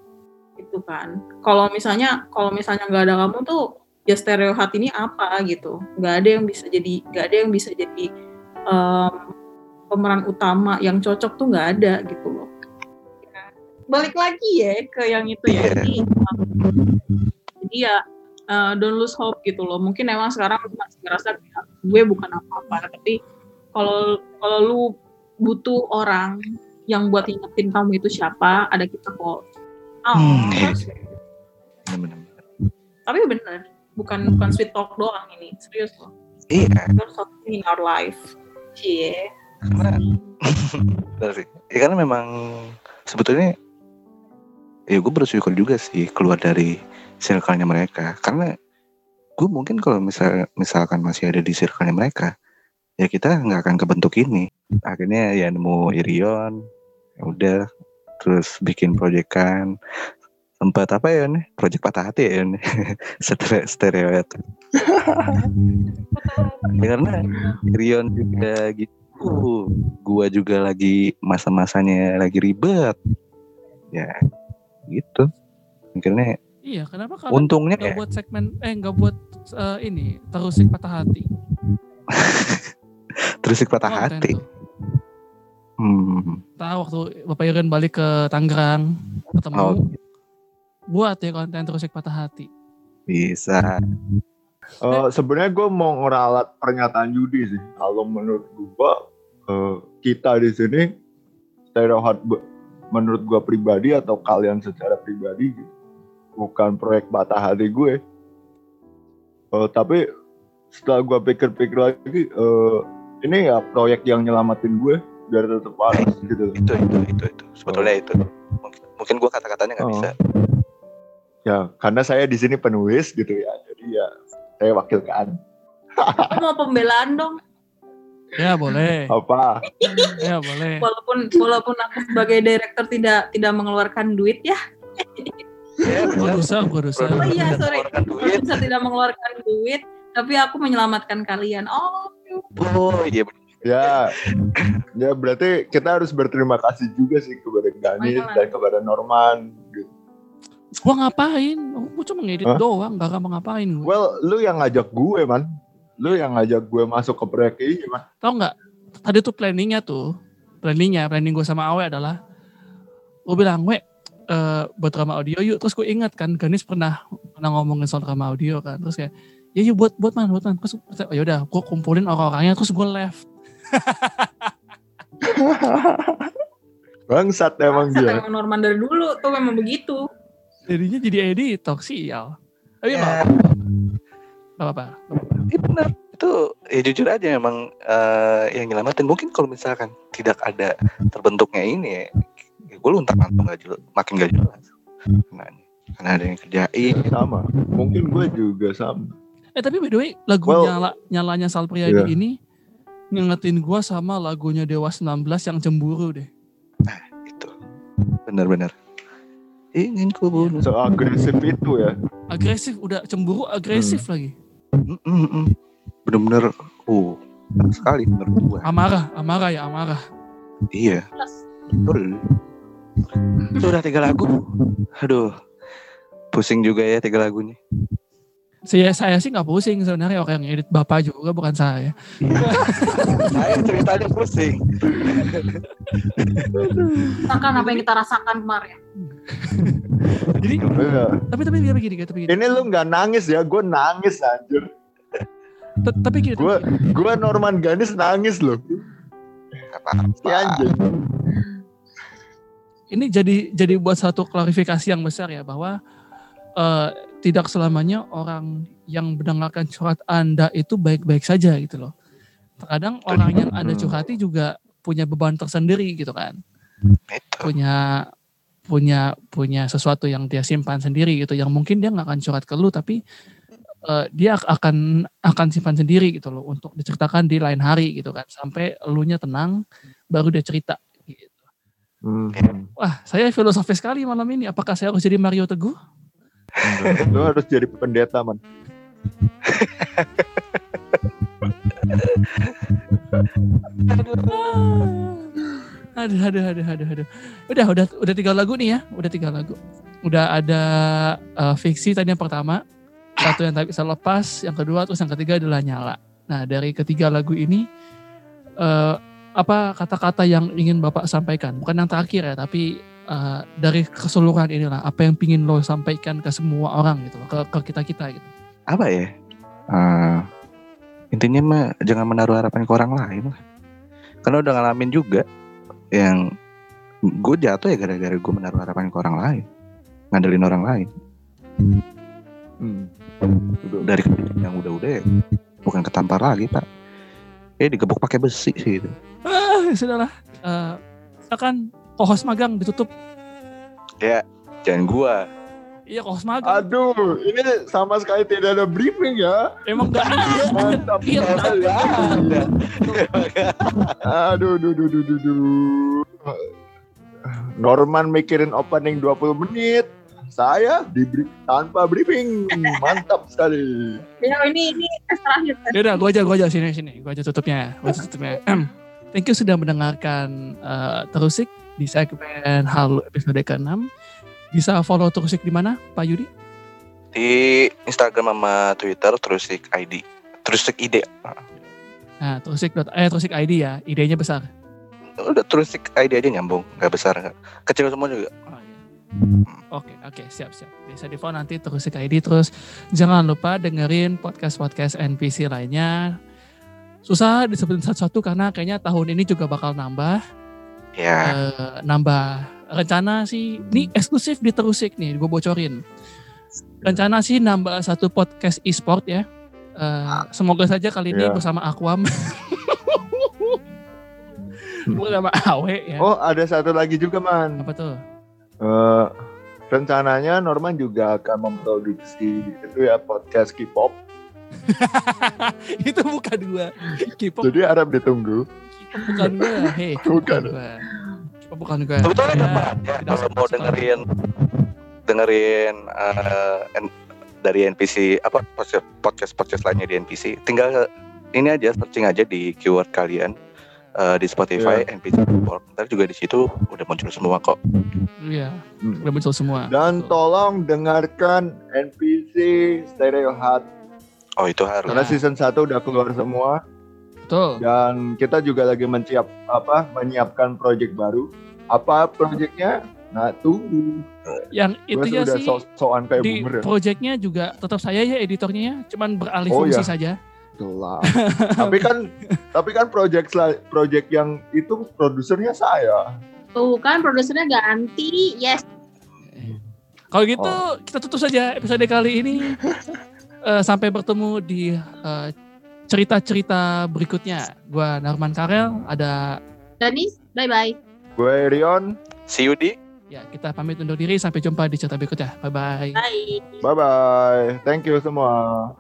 Itu kan. Kalau misalnya kalau misalnya nggak ada kamu tuh ya stereo hati ini apa gitu. Nggak ada yang bisa jadi nggak ada yang bisa jadi em, pemeran utama yang cocok tuh nggak ada gitu loh. Ya, balik lagi ya ke yang itu ya. Iya. jadi ya eh, don't lose hope gitu loh. Mungkin emang sekarang lu masih ngerasa kayak gue bukan apa-apa. Tapi kalau kalau lu butuh orang yang buat ingetin kamu itu siapa ada kita kok. Oh, Hmm, iya sih. bener-bener. Tapi bener bukan bukan sweet talk doang ini. Serius loh. Iya. There's something in our life. Cie karena bener sih. Ya karena memang sebetulnya ya gue bersyukur juga sih keluar dari circle-nya mereka. Karena gue mungkin kalau misal misalkan masih ada di circle-nya mereka ya kita nggak akan kebentuk ini. Akhirnya ya nemu Irion ya udah terus bikin proyekan sempat apa ya nih proyek patah hati ya nih stereo stereo itu ya karena Irion juga gitu gua juga lagi masa-masanya lagi ribet ya gitu akhirnya Iya, kenapa kalian untungnya nggak ya buat segmen eh nggak buat eh, ini terusik patah hati? terus patah Konten hati tuh. hmm. Tahu waktu Bapak Iren balik ke Tangerang ketemu Oh. buat ya konten terusik patah hati. bisa Eh, Sebenarnya gue mau ngeralat pernyataan Yudi sih. Kalau menurut gue eh, kita di sini stereo hard menurut gue pribadi atau kalian secara pribadi gitu, bukan proyek batah hati gue. Eh, tapi setelah gue pikir-pikir lagi, eh, ini ya proyek yang nyelamatin gue biar tetap waras gitu. itu itu itu itu sebetulnya itu mungkin, mungkin gua kata-katanya nggak Oh. bisa Ya karena saya di sini penulis gitu ya, jadi ya saya wakilkan. Mau pembelaan dong Ya boleh, Apa? ya boleh. walaupun walaupun aku sebagai director tidak tidak mengeluarkan duit ya ya Produser, produser. Oh iya, sorry. bisa tidak mengeluarkan duit tapi aku menyelamatkan kalian oh oh iya bener. Ya, ya berarti kita harus berterima kasih juga sih kepada Norman. dan kepada Norman. Gitu. Gua ngapain? Gua cuma ngedit Hah? doang, gak mau ngapain gua. Well, lu yang ngajak gue, man. Lu yang ngajak gue masuk ke proyek ini, man. Tahu nggak? Tadi tuh planningnya tuh, planningnya, planning gue sama Awe adalah, gue bilang, we, eh, buat drama audio yuk. Terus gue ingat kan, Ganis pernah pernah ngomongin soal drama audio kan. Terus kayak, ya yuk buat buat man, buat man. Terus oh, yaudah, gue kumpulin orang-orangnya, terus gue left. Bangsat emang Bangsat, dia. emang Norman dari dulu tuh memang begitu. Jadinya jadi editor, sial. Tapi Ya, nggak apa-apa. iya benar. Itu ya jujur aja memang eh, yang nyelamatin. Mungkin kalau misalkan tidak ada terbentuknya ini ya, ya gue luntak lantung gak jelas, makin gak jelas. Karena, karena ada yang kerjain. Sama. Mungkin gue juga sama. Eh tapi by the way, lagu Well, nyala nyalanya Sal Priadi iya. ini ngingetin gua sama lagunya Dewa 19 yang cemburu deh. Itu benar-benar ingin ku bunuh. So agresif itu ya. Agresif, udah cemburu agresif lagi. Mm, mm, mm. Bener-bener, uh, enak sekali menurut gue. Amarah, amarah ya amarah. Iya, betul. Itu udah tiga lagu. Aduh, pusing juga ya tiga lagunya. Saya saya sih nggak pusing sebenarnya orang yang edit bapak juga bukan saya. Saya ceritanya pusing. rasakan apa yang kita rasakan kemarin. Jadi Iya. tapi tapi gini tapi gini. Ini lu nggak nangis ya, gue nangis anjir. T- Tapi gini. Gue gue Norman Ganis nangis loh. Ini jadi jadi buat satu klarifikasi yang besar ya bahwa eh, tidak selamanya orang yang mendengarkan curhat Anda itu baik-baik saja gitu loh. Terkadang orang yang Anda curhati juga punya beban tersendiri gitu kan. Punya punya punya sesuatu yang dia simpan sendiri gitu yang mungkin dia nggak akan curhat ke lu tapi eh, dia akan akan simpan sendiri gitu loh untuk diceritakan di lain hari gitu kan sampai elunya tenang baru dia cerita gitu. Hmm. Wah, saya filosofi sekali malam ini. Apakah saya harus jadi Mario Teguh? Lu harus jadi pendeta man. Aduh, aduh, aduh, aduh, aduh. Udah, udah, udah tiga lagu nih ya. Udah tiga lagu. Udah ada eh, fiksi tadi yang pertama. Satu yang tak bisa lepas. Yang kedua, terus yang ketiga adalah nyala. Nah, dari ketiga lagu ini, eh, apa kata-kata yang ingin Bapak sampaikan? Bukan yang terakhir ya, tapi eh, dari keseluruhan inilah. Apa yang ingin lo sampaikan ke semua orang gitu, ke, ke kita-kita gitu. Apa ya? Eh, intinya mah jangan menaruh harapan ke orang lain lah. Karena udah ngalamin juga yang gue jatuh ya gara-gara gue menaruh harapan ke orang lain. Ngandelin orang lain. Hmm. Dari yang udah-udah ya, bukan ketampar lagi pak. Eh digebuk pakai besi sih itu. Ah, sudahlah. Eh, silakan kohos magang ditutup. Ya, jangan gua. Iya kohos magang. Aduh, ini sama sekali tidak ada briefing ya. Emang gak ada. Mantap Iya, sekali. ada. Aduh, duh, duh, duh, duh, duh. Norman mikirin opening 20 menit. Saya di brief, tanpa briefing. Mantap sekali. Ya ini ini tes terakhir. tes. Yaudah, gue aja, gue aja sini sini, gue aja tutupnya, gue aja tutupnya. Thank you sudah mendengarkan eh, Terusik di segmen Halo episode ke-6. Bisa follow Terusik di mana, Pak Yudi? Di Instagram sama Twitter terusik ID. Terusik ID. Nah, Terusik eh Terusik ID ya, idenya besar. Udah terusik ID aja nyambung, nggak besar. Kecil semua juga. Oh, iya. Oke, oke, siap, siap. Bisa di follow nanti Terusik ID terus jangan lupa dengerin podcast-podcast NPC lainnya. Susah disebutin satu-satu karena kayaknya tahun ini juga bakal nambah. Ya, eh, nambah rencana sih ini eksklusif di Terusik nih gue bocorin rencana sih nambah satu podcast e-sport ya Eh, semoga saja kali ini Ya. bersama Aquam bersama Awe ya Oh, ada satu lagi juga, Man. apa tuh Eh, rencananya Norman juga akan memproduksi itu ya podcast K-pop. itu bukan gua K-pop Jadi harap ditunggu. Bukan gua hei Bukan. K-pop bukan gua sebetulnya Ya, apa tidak kalau mau dengerin dengerin eh, N- dari NPC apa podcast podcast podcast lainnya di NPC tinggal ini aja searching aja di keyword kalian eh, di Spotify NPC Report. Ntar juga di situ udah muncul semua kok. Iya, Hmm. udah muncul semua. Dan tolong dengarkan NPC Stereo Hut Oh itu harus. karena Ya. season 1 udah keluar semua Betul. dan kita juga lagi menciap apa menyiapkan project baru. Apa projectnya? Nah tunggu. Yang itu ya sih so-soan kayak di boomer ya. projectnya juga tetap saya ya editornya ya, cuman beralih Oh, fungsi iya. saja. Gelap. tapi kan tapi kan project sel- project yang itu produsernya saya. Tuh kan produsernya ganti. Yes. Kalau gitu Oh. kita tutup saja episode kali ini. Eh, sampai bertemu di eh, cerita-cerita berikutnya. Gua Narman Karel, ada Danis, bye-bye. Gue Rion. See you di ya kita pamit undur diri sampai jumpa di cerita berikutnya. Bye bye. Bye. Bye bye. Thank you semua.